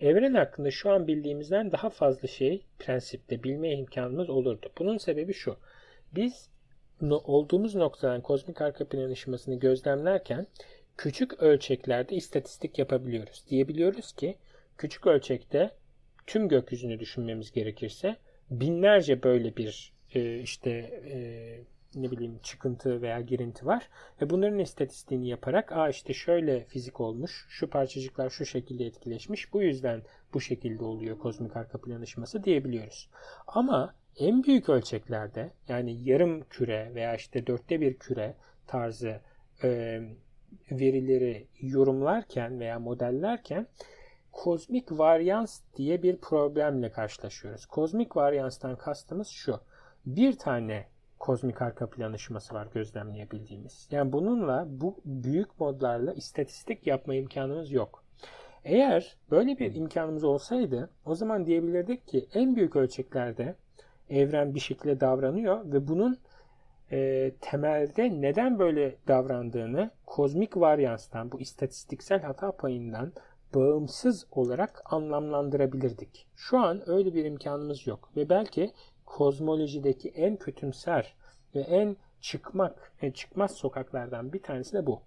C: evren hakkında şu an bildiğimizden daha fazla şey prensipte bilme imkanımız olurdu. Bunun sebebi şu. Biz olduğumuz noktadan kozmik arka plan ışımasını gözlemlerken küçük ölçeklerde istatistik yapabiliyoruz. Diyebiliyoruz ki küçük ölçekte tüm gökyüzünü düşünmemiz gerekirse binlerce böyle bir e, işte e, ne bileyim çıkıntı veya girinti var ve bunların istatistiğini yaparak aa işte şöyle fizik olmuş, şu parçacıklar şu şekilde etkileşmiş, bu yüzden bu şekilde oluyor kozmik arka plan ışıması diyebiliyoruz. Ama en büyük ölçeklerde yani yarım küre veya işte dörtte bir küre tarzı e, verileri yorumlarken veya modellerken kozmik varyans diye bir problemle karşılaşıyoruz. Kozmik varyanstan kastımız şu. Bir tane kozmik arka plan ışıması var gözlemleyebildiğimiz. Yani bununla bu büyük modlarla istatistik yapma imkanımız yok. Eğer böyle bir imkanımız olsaydı o zaman diyebilirdik ki en büyük ölçeklerde evren bir şekilde davranıyor ve bunun e, temelde neden böyle davrandığını kozmik varyanstan, bu istatistiksel hata payından bağımsız olarak anlamlandırabilirdik. Şu an öyle bir imkanımız yok ve belki kozmolojideki en kötümser ve en çıkmak, en çıkmaz sokaklardan bir tanesi de bu.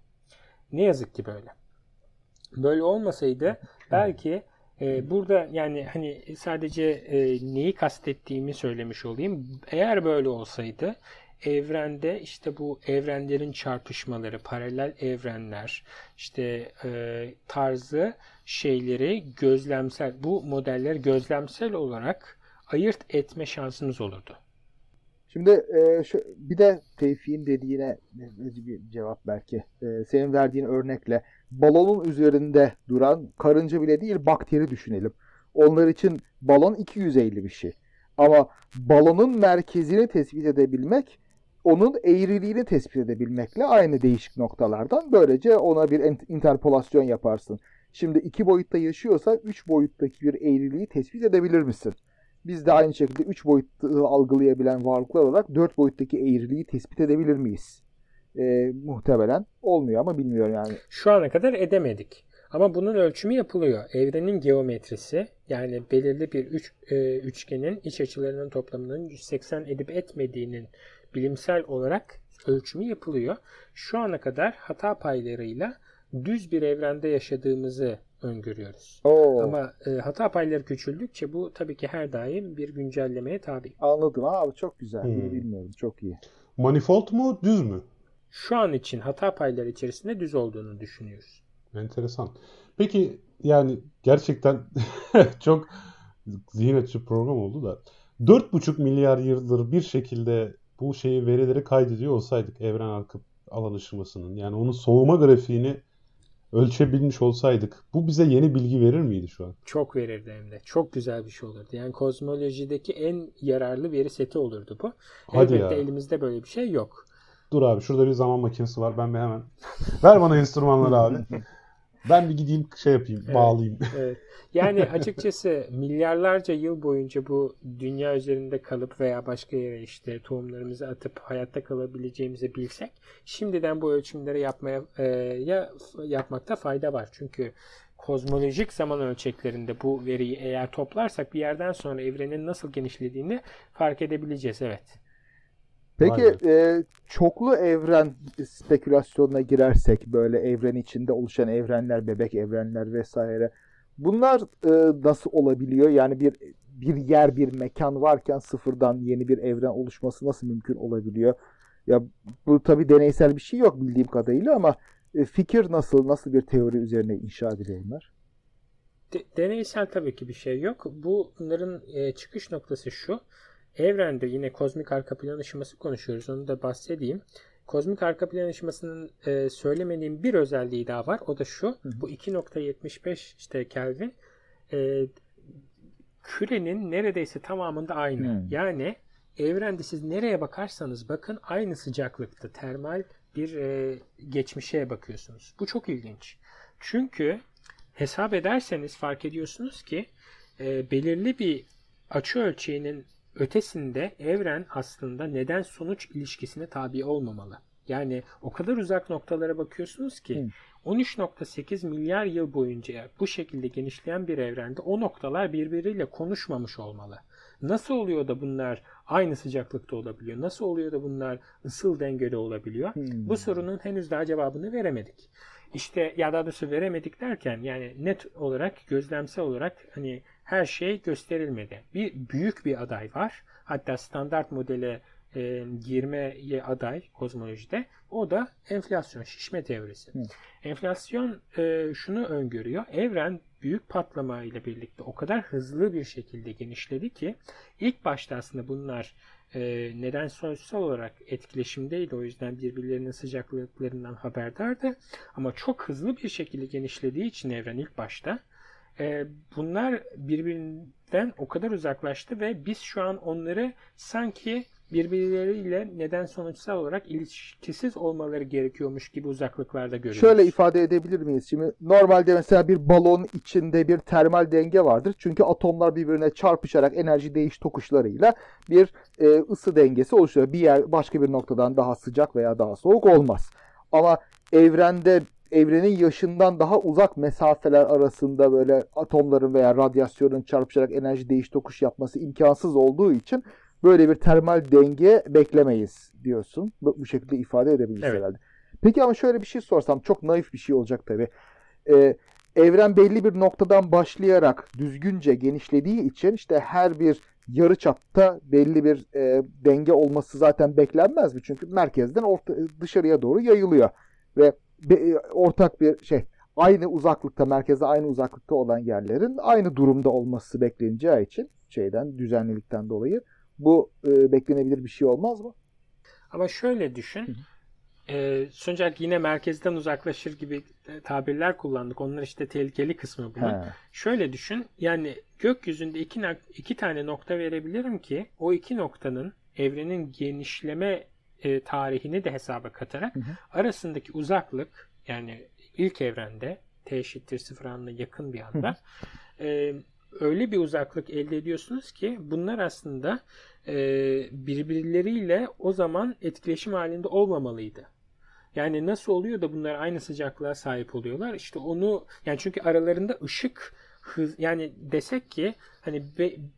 C: Ne yazık ki böyle. Böyle olmasaydı belki ee, burada yani hani sadece e, neyi kastettiğimi söylemiş olayım. Eğer böyle olsaydı evrende işte bu evrenlerin çarpışmaları, paralel evrenler, işte e, tarzı şeyleri gözlemsel, bu modeller gözlemsel olarak ayırt etme şansınız olurdu.
B: Şimdi e, şu, bir de Tevfik'in dediğine bir cevap belki. E, senin verdiğin örnekle balonun üzerinde duran karınca bile değil bakteri düşünelim. Onlar için balon iki yüzeyli bir şey. Ama balonun merkezini tespit edebilmek onun eğriliğini tespit edebilmekle aynı değişik noktalardan böylece ona bir interpolasyon yaparsın. Şimdi iki boyutta yaşıyorsa üç boyuttaki bir eğriliği tespit edebilir misin? Biz de aynı şekilde 3 boyutlu algılayabilen varlıklar olarak 4 boyuttaki eğriliği tespit edebilir miyiz? Ee, muhtemelen olmuyor ama bilmiyorum yani.
C: Şu ana kadar edemedik. Ama bunun ölçümü yapılıyor. Evrenin geometrisi yani belirli bir üç, e, üçgenin iç açılarının toplamının 180 edip etmediğinin bilimsel olarak ölçümü yapılıyor. Şu ana kadar hata paylarıyla düz bir evrende yaşadığımızı öngörüyoruz. Oo. Ama e, hata payları küçüldükçe bu tabii ki her daim bir güncellemeye tabi.
B: Anladım abi çok güzel. Hmm. bilmiyorum çok iyi.
A: Manifold mu düz mü?
C: Şu an için hata payları içerisinde düz olduğunu düşünüyoruz.
A: Enteresan. Peki yani gerçekten çok zihin açıcı program oldu da 4,5 milyar yıldır bir şekilde bu şeyi verileri kaydediyor olsaydık evren arka alan ışımasının yani onun soğuma grafiğini ölçebilmiş olsaydık bu bize yeni bilgi verir miydi şu an?
C: Çok verirdi hem de. Çok güzel bir şey olurdu. Yani kozmolojideki en yararlı veri seti olurdu bu. Hadi Elbette ya. elimizde böyle bir şey yok.
A: Dur abi şurada bir zaman makinesi var. Ben bir hemen ver bana enstrümanları abi. Ben bir gideyim şey yapayım, evet, bağlayayım.
C: Evet. Yani açıkçası milyarlarca yıl boyunca bu dünya üzerinde kalıp veya başka yere işte tohumlarımızı atıp hayatta kalabileceğimizi bilsek şimdiden bu ölçümleri yapmaya e, ya yapmakta fayda var. Çünkü kozmolojik zaman ölçeklerinde bu veriyi eğer toplarsak bir yerden sonra evrenin nasıl genişlediğini fark edebileceğiz. Evet.
B: Peki e, çoklu evren spekülasyonuna girersek böyle evren içinde oluşan evrenler, bebek evrenler vesaire. Bunlar e, nasıl olabiliyor? Yani bir bir yer, bir mekan varken sıfırdan yeni bir evren oluşması nasıl mümkün olabiliyor? Ya bu tabi deneysel bir şey yok bildiğim kadarıyla ama e, fikir nasıl, nasıl bir teori üzerine inşa ediliyor bunlar?
C: De, deneysel tabii ki bir şey yok. Bunların e, çıkış noktası şu. Evrende yine kozmik arka plan ışıması konuşuyoruz. Onu da bahsedeyim. Kozmik arka plan ışımasının e, söylemediğim bir özelliği daha var. O da şu. Hı. Bu 2.75 işte Kelvin e, kürenin neredeyse tamamında aynı. Hı. Yani evrende siz nereye bakarsanız bakın aynı sıcaklıkta termal bir e, geçmişe bakıyorsunuz. Bu çok ilginç. Çünkü hesap ederseniz fark ediyorsunuz ki e, belirli bir açı ölçeğinin ötesinde evren aslında neden sonuç ilişkisine tabi olmamalı. Yani o kadar uzak noktalara bakıyorsunuz ki hmm. 13.8 milyar yıl boyunca bu şekilde genişleyen bir evrende o noktalar birbiriyle konuşmamış olmalı. Nasıl oluyor da bunlar aynı sıcaklıkta olabiliyor? Nasıl oluyor da bunlar ısıl dengeli olabiliyor? Hmm. Bu sorunun henüz daha cevabını veremedik. İşte ya daha doğrusu veremedik derken yani net olarak gözlemsel olarak hani her şey gösterilmedi. Bir büyük bir aday var. Hatta standart modele e, girmeye aday kozmolojide. O da enflasyon, şişme teorisi. Hı. Enflasyon e, şunu öngörüyor. Evren büyük patlama ile birlikte o kadar hızlı bir şekilde genişledi ki ilk başta aslında bunlar e, neden sonuçsal olarak etkileşimdeydi. O yüzden birbirlerinin sıcaklıklarından haberdardı. Ama çok hızlı bir şekilde genişlediği için evren ilk başta e, bunlar birbirinden o kadar uzaklaştı ve biz şu an onları sanki birbirleriyle neden sonuçsal olarak ilişkisiz olmaları gerekiyormuş gibi uzaklıklarda görüyoruz.
B: Şöyle ifade edebilir miyiz? Şimdi normalde mesela bir balon içinde bir termal denge vardır. Çünkü atomlar birbirine çarpışarak enerji değiş tokuşlarıyla bir e, ısı dengesi oluşuyor. Bir yer başka bir noktadan daha sıcak veya daha soğuk olmaz. Ama evrende evrenin yaşından daha uzak mesafeler arasında böyle atomların veya radyasyonun çarpışarak enerji değiş tokuş yapması imkansız olduğu için böyle bir termal denge beklemeyiz diyorsun. Bu, bu şekilde ifade edebiliriz evet. herhalde. Peki ama şöyle bir şey sorsam çok naif bir şey olacak tabii. Ee, evren belli bir noktadan başlayarak düzgünce genişlediği için işte her bir yarı çapta belli bir e, denge olması zaten beklenmez mi? Çünkü merkezden orta, dışarıya doğru yayılıyor ve be, ortak bir şey aynı uzaklıkta merkeze aynı uzaklıkta olan yerlerin aynı durumda olması bekleneceği için şeyden düzenlilikten dolayı bu e, beklenebilir bir şey olmaz mı?
C: Ama şöyle düşün. Hı E, Suncak yine merkezden uzaklaşır gibi tabirler kullandık. Onlar işte tehlikeli kısmı bunun. Şöyle düşün. Yani gökyüzünde iki, iki tane nokta verebilirim ki o iki noktanın evrenin genişleme e, tarihini de hesaba katarak hı hı. arasındaki uzaklık yani ilk evrende t eşittir sıfır anına yakın bir anda e, öyle bir uzaklık elde ediyorsunuz ki bunlar aslında e, birbirleriyle o zaman etkileşim halinde olmamalıydı. Yani nasıl oluyor da bunlar aynı sıcaklığa sahip oluyorlar? İşte onu yani çünkü aralarında ışık hız yani desek ki hani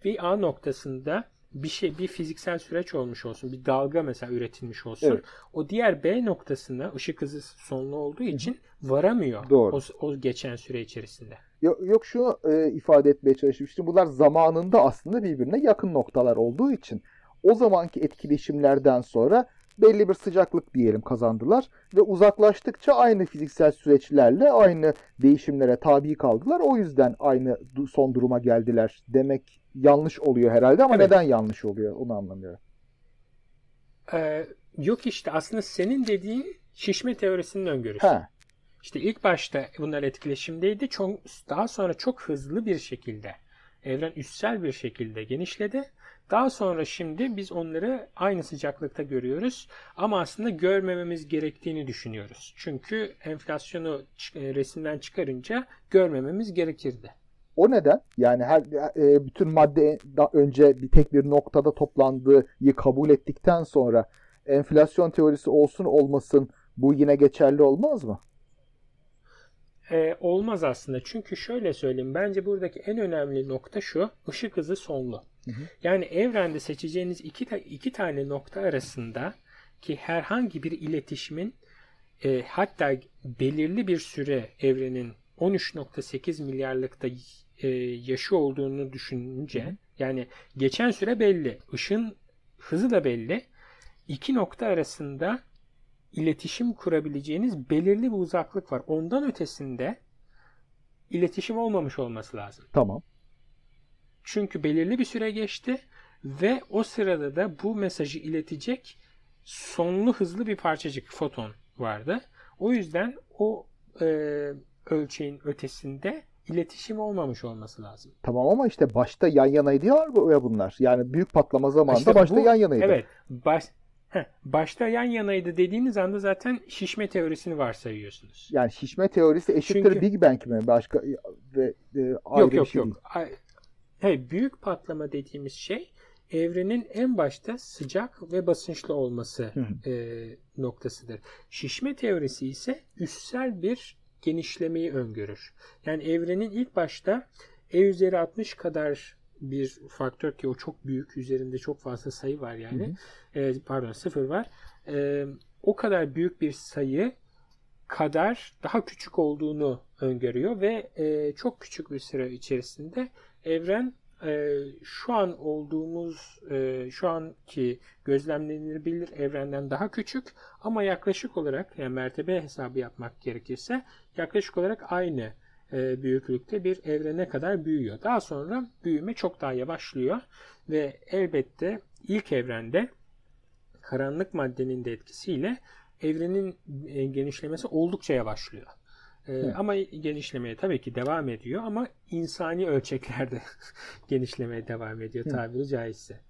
C: bir A noktasında bir şey bir fiziksel süreç olmuş olsun. Bir dalga mesela üretilmiş olsun. Evet. O diğer B noktasına ışık hızı sonlu olduğu için varamıyor. Doğru. O, o geçen süre içerisinde.
B: Yok, yok şunu e, ifade etmeye çalışmıştım. Bunlar zamanında aslında birbirine yakın noktalar olduğu için o zamanki etkileşimlerden sonra belli bir sıcaklık diyelim kazandılar ve uzaklaştıkça aynı fiziksel süreçlerle aynı değişimlere tabi kaldılar. O yüzden aynı son duruma geldiler demek yanlış oluyor herhalde ama evet. neden yanlış oluyor onu anlamıyorum.
C: Ee, yok işte aslında senin dediğin şişme teorisinin öngörüsü. He. İşte ilk başta bunlar etkileşimdeydi. Çok, daha sonra çok hızlı bir şekilde evren üstsel bir şekilde genişledi. Daha sonra şimdi biz onları aynı sıcaklıkta görüyoruz ama aslında görmememiz gerektiğini düşünüyoruz. Çünkü enflasyonu e, resimden çıkarınca görmememiz gerekirdi.
B: O neden? Yani her e, bütün madde önce bir tek bir noktada toplandığı kabul ettikten sonra enflasyon teorisi olsun olmasın bu yine geçerli olmaz mı?
C: e, olmaz aslında. Çünkü şöyle söyleyeyim. Bence buradaki en önemli nokta şu. ışık hızı sonlu. Hı hı. Yani evrende seçeceğiniz iki, iki tane nokta arasında ki herhangi bir iletişimin e, hatta belirli bir süre evrenin 13.8 milyarlıkta e, yaşı olduğunu düşününce hı yani geçen süre belli. Işın hızı da belli. İki nokta arasında iletişim kurabileceğiniz belirli bir uzaklık var. Ondan ötesinde iletişim olmamış olması lazım.
B: Tamam.
C: Çünkü belirli bir süre geçti ve o sırada da bu mesajı iletecek sonlu hızlı bir parçacık foton vardı. O yüzden o e, ölçeğin ötesinde iletişim olmamış olması lazım.
B: Tamam ama işte başta yan yanaydı ya bunlar. Yani büyük patlama zamanında
C: İşte
B: başta
C: bu-
B: yan yanaydı.
C: Evet. Baş, heh, başta yan yanaydı dediğiniz anda zaten şişme teorisini varsayıyorsunuz.
B: Yani şişme teorisi eşittir
C: Çünkü-
B: Big Bang mi? Başka ve e, ayrı
C: Yok
B: bir
C: yok
B: şey
C: yok.
B: değil.
C: Hayır, büyük patlama dediğimiz şey evrenin en başta sıcak ve basınçlı olması e, noktasıdır. Şişme teorisi ise üssel bir genişlemeyi öngörür. Yani evrenin ilk başta E üzeri 60 kadar bir faktör ki o çok büyük üzerinde çok fazla sayı var yani. E, pardon sıfır var. E, o kadar büyük bir sayı kadar daha küçük olduğunu öngörüyor ve e, çok küçük bir süre içerisinde evren e, şu an olduğumuz e, şu anki gözlemlenilebilir evrenden daha küçük ama yaklaşık olarak yani mertebe hesabı yapmak gerekirse yaklaşık olarak aynı e, büyüklükte bir evrene kadar büyüyor. Daha sonra büyüme çok daha yavaşlıyor ve elbette ilk evrende karanlık maddenin de etkisiyle evrenin e, genişlemesi oldukça yavaşlıyor. E,
B: Hı.
C: ama genişlemeye tabii ki devam ediyor ama insani ölçeklerde genişlemeye devam ediyor
B: Hı.
C: tabiri caizse.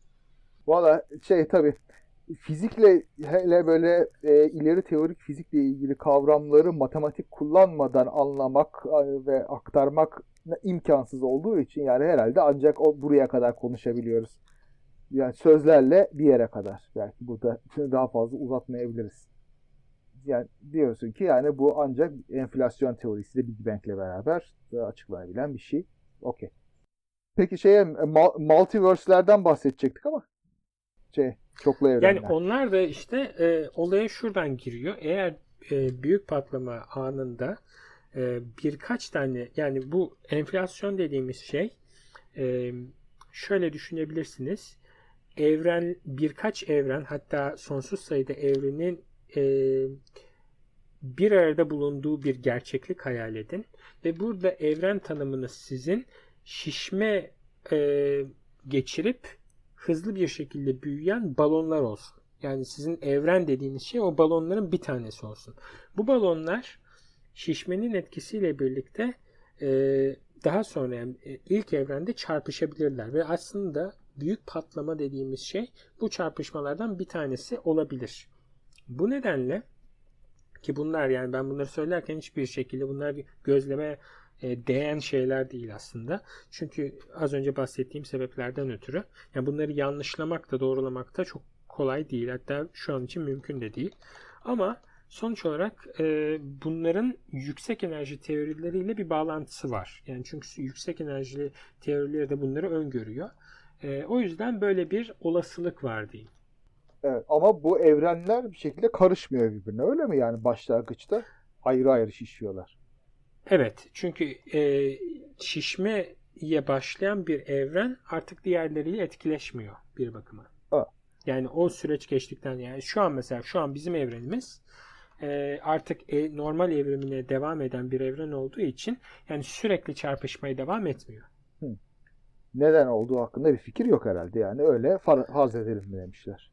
B: Valla şey tabii fizikle hele böyle e, ileri teorik fizikle ilgili kavramları matematik kullanmadan anlamak e, ve aktarmak imkansız olduğu için yani herhalde ancak o buraya kadar konuşabiliyoruz. Yani sözlerle bir yere kadar. Belki burada daha fazla uzatmayabiliriz. Yani diyorsun ki yani bu ancak enflasyon teorisiyle Big Bang'le beraber e, açıklayabilen bir şey. Okey. Peki şeye multiverse'lerden bahsedecektik ama şey çoklu evrenler.
C: Yani onlar da işte e, olaya şuradan giriyor. Eğer e, büyük patlama anında e, birkaç tane yani bu enflasyon dediğimiz şey e, şöyle düşünebilirsiniz. Evren birkaç evren hatta sonsuz sayıda evrenin e, bir arada bulunduğu bir gerçeklik hayal edin ve burada evren tanımınız sizin şişme e, geçirip hızlı bir şekilde büyüyen balonlar olsun. Yani sizin evren dediğiniz şey o balonların bir tanesi olsun. Bu balonlar şişmenin etkisiyle birlikte e, daha sonra yani e, ilk evrende çarpışabilirler ve aslında büyük patlama dediğimiz şey bu çarpışmalardan bir tanesi olabilir. Bu nedenle ki bunlar yani ben bunları söylerken hiçbir şekilde bunlar gözleme e, değen şeyler değil aslında. Çünkü az önce bahsettiğim sebeplerden ötürü yani bunları yanlışlamak da doğrulamak da çok kolay değil. Hatta şu an için mümkün de değil. Ama sonuç olarak e, bunların yüksek enerji teorileriyle bir bağlantısı var. Yani çünkü yüksek enerjili teorileri de bunları öngörüyor. E, o yüzden böyle bir olasılık var diyeyim.
B: Evet, ama bu evrenler bir şekilde karışmıyor birbirine öyle mi yani başlangıçta ayrı ayrı şişiyorlar.
C: Evet çünkü e, şişmeye başlayan bir evren artık diğerleriyle etkileşmiyor bir bakıma.
B: Ha.
C: Yani o süreç geçtikten yani şu an mesela şu an bizim evrenimiz e, artık e, normal evrimine devam eden bir evren olduğu için yani sürekli çarpışmaya devam etmiyor.
B: Neden olduğu hakkında bir fikir yok herhalde yani öyle far- farz edelim mi demişler.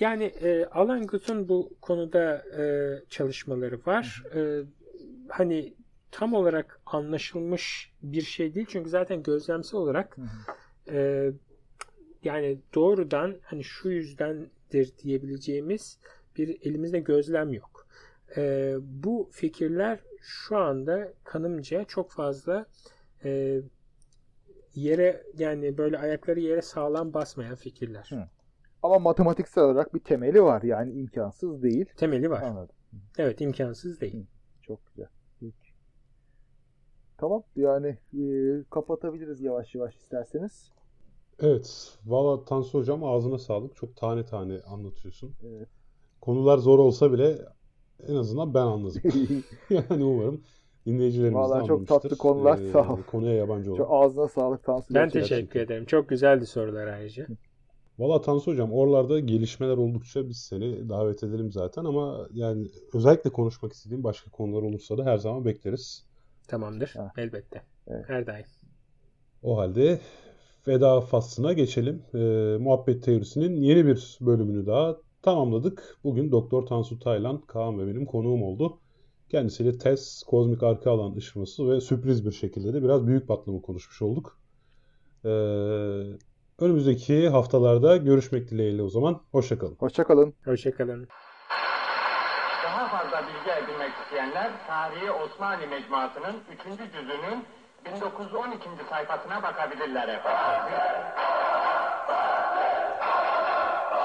C: Yani e, Alan Guth'un bu konuda e, çalışmaları var. E, hani tam olarak anlaşılmış bir şey değil çünkü zaten gözlemsel olarak e, yani doğrudan hani şu yüzdendir diyebileceğimiz bir elimizde gözlem yok. E, bu fikirler şu anda kanımca çok fazla e, yere yani böyle ayakları yere sağlam basmayan fikirler.
B: Hı. Ama matematiksel olarak bir temeli var yani imkansız değil.
C: Temeli var.
B: Anladım.
C: Evet imkansız değil.
B: Çok güzel. Peki. Tamam yani e, kapatabiliriz yavaş yavaş isterseniz.
A: Evet. Valla Tansu Hocam ağzına sağlık. Çok tane tane anlatıyorsun.
B: Evet.
A: Konular zor olsa bile en azından ben anladım. Yani umarım dinleyicilerimiz de
B: Vallahi çok
A: anlamıştır.
B: tatlı konular, sağ ol.
A: Konuya yabancı olan.
B: Çok ağzına sağlık Tansu.
C: Ben
B: gerçekten.
C: teşekkür ederim. Çok güzeldi sorular ayrıca.
A: Valla Tansu Hocam oralarda gelişmeler oldukça biz seni davet edelim zaten ama yani özellikle konuşmak istediğim başka konular olursa da her zaman bekleriz.
C: Tamamdır.
B: Ha.
C: Elbette.
B: Evet.
C: Her daim.
A: O halde veda faslına geçelim. Ee, Muhabbet Teorisi'nin yeni bir bölümünü daha tamamladık. Bugün Doktor Tansu Taylan, Kaan ve benim konuğum oldu. Kendisiyle TES, kozmik arka alan ışıması ve sürpriz bir şekilde de biraz büyük patlama konuşmuş olduk. Ee, önümüzdeki haftalarda görüşmek dileğiyle o zaman. Hoşçakalın.
B: Hoşçakalın.
C: Hoşçakalın.
D: Daha fazla bilgi edinmek isteyenler Tarihi Osmanlı Mecmuası'nın 3. cüzünün 1912. sayfasına bakabilirler efendim.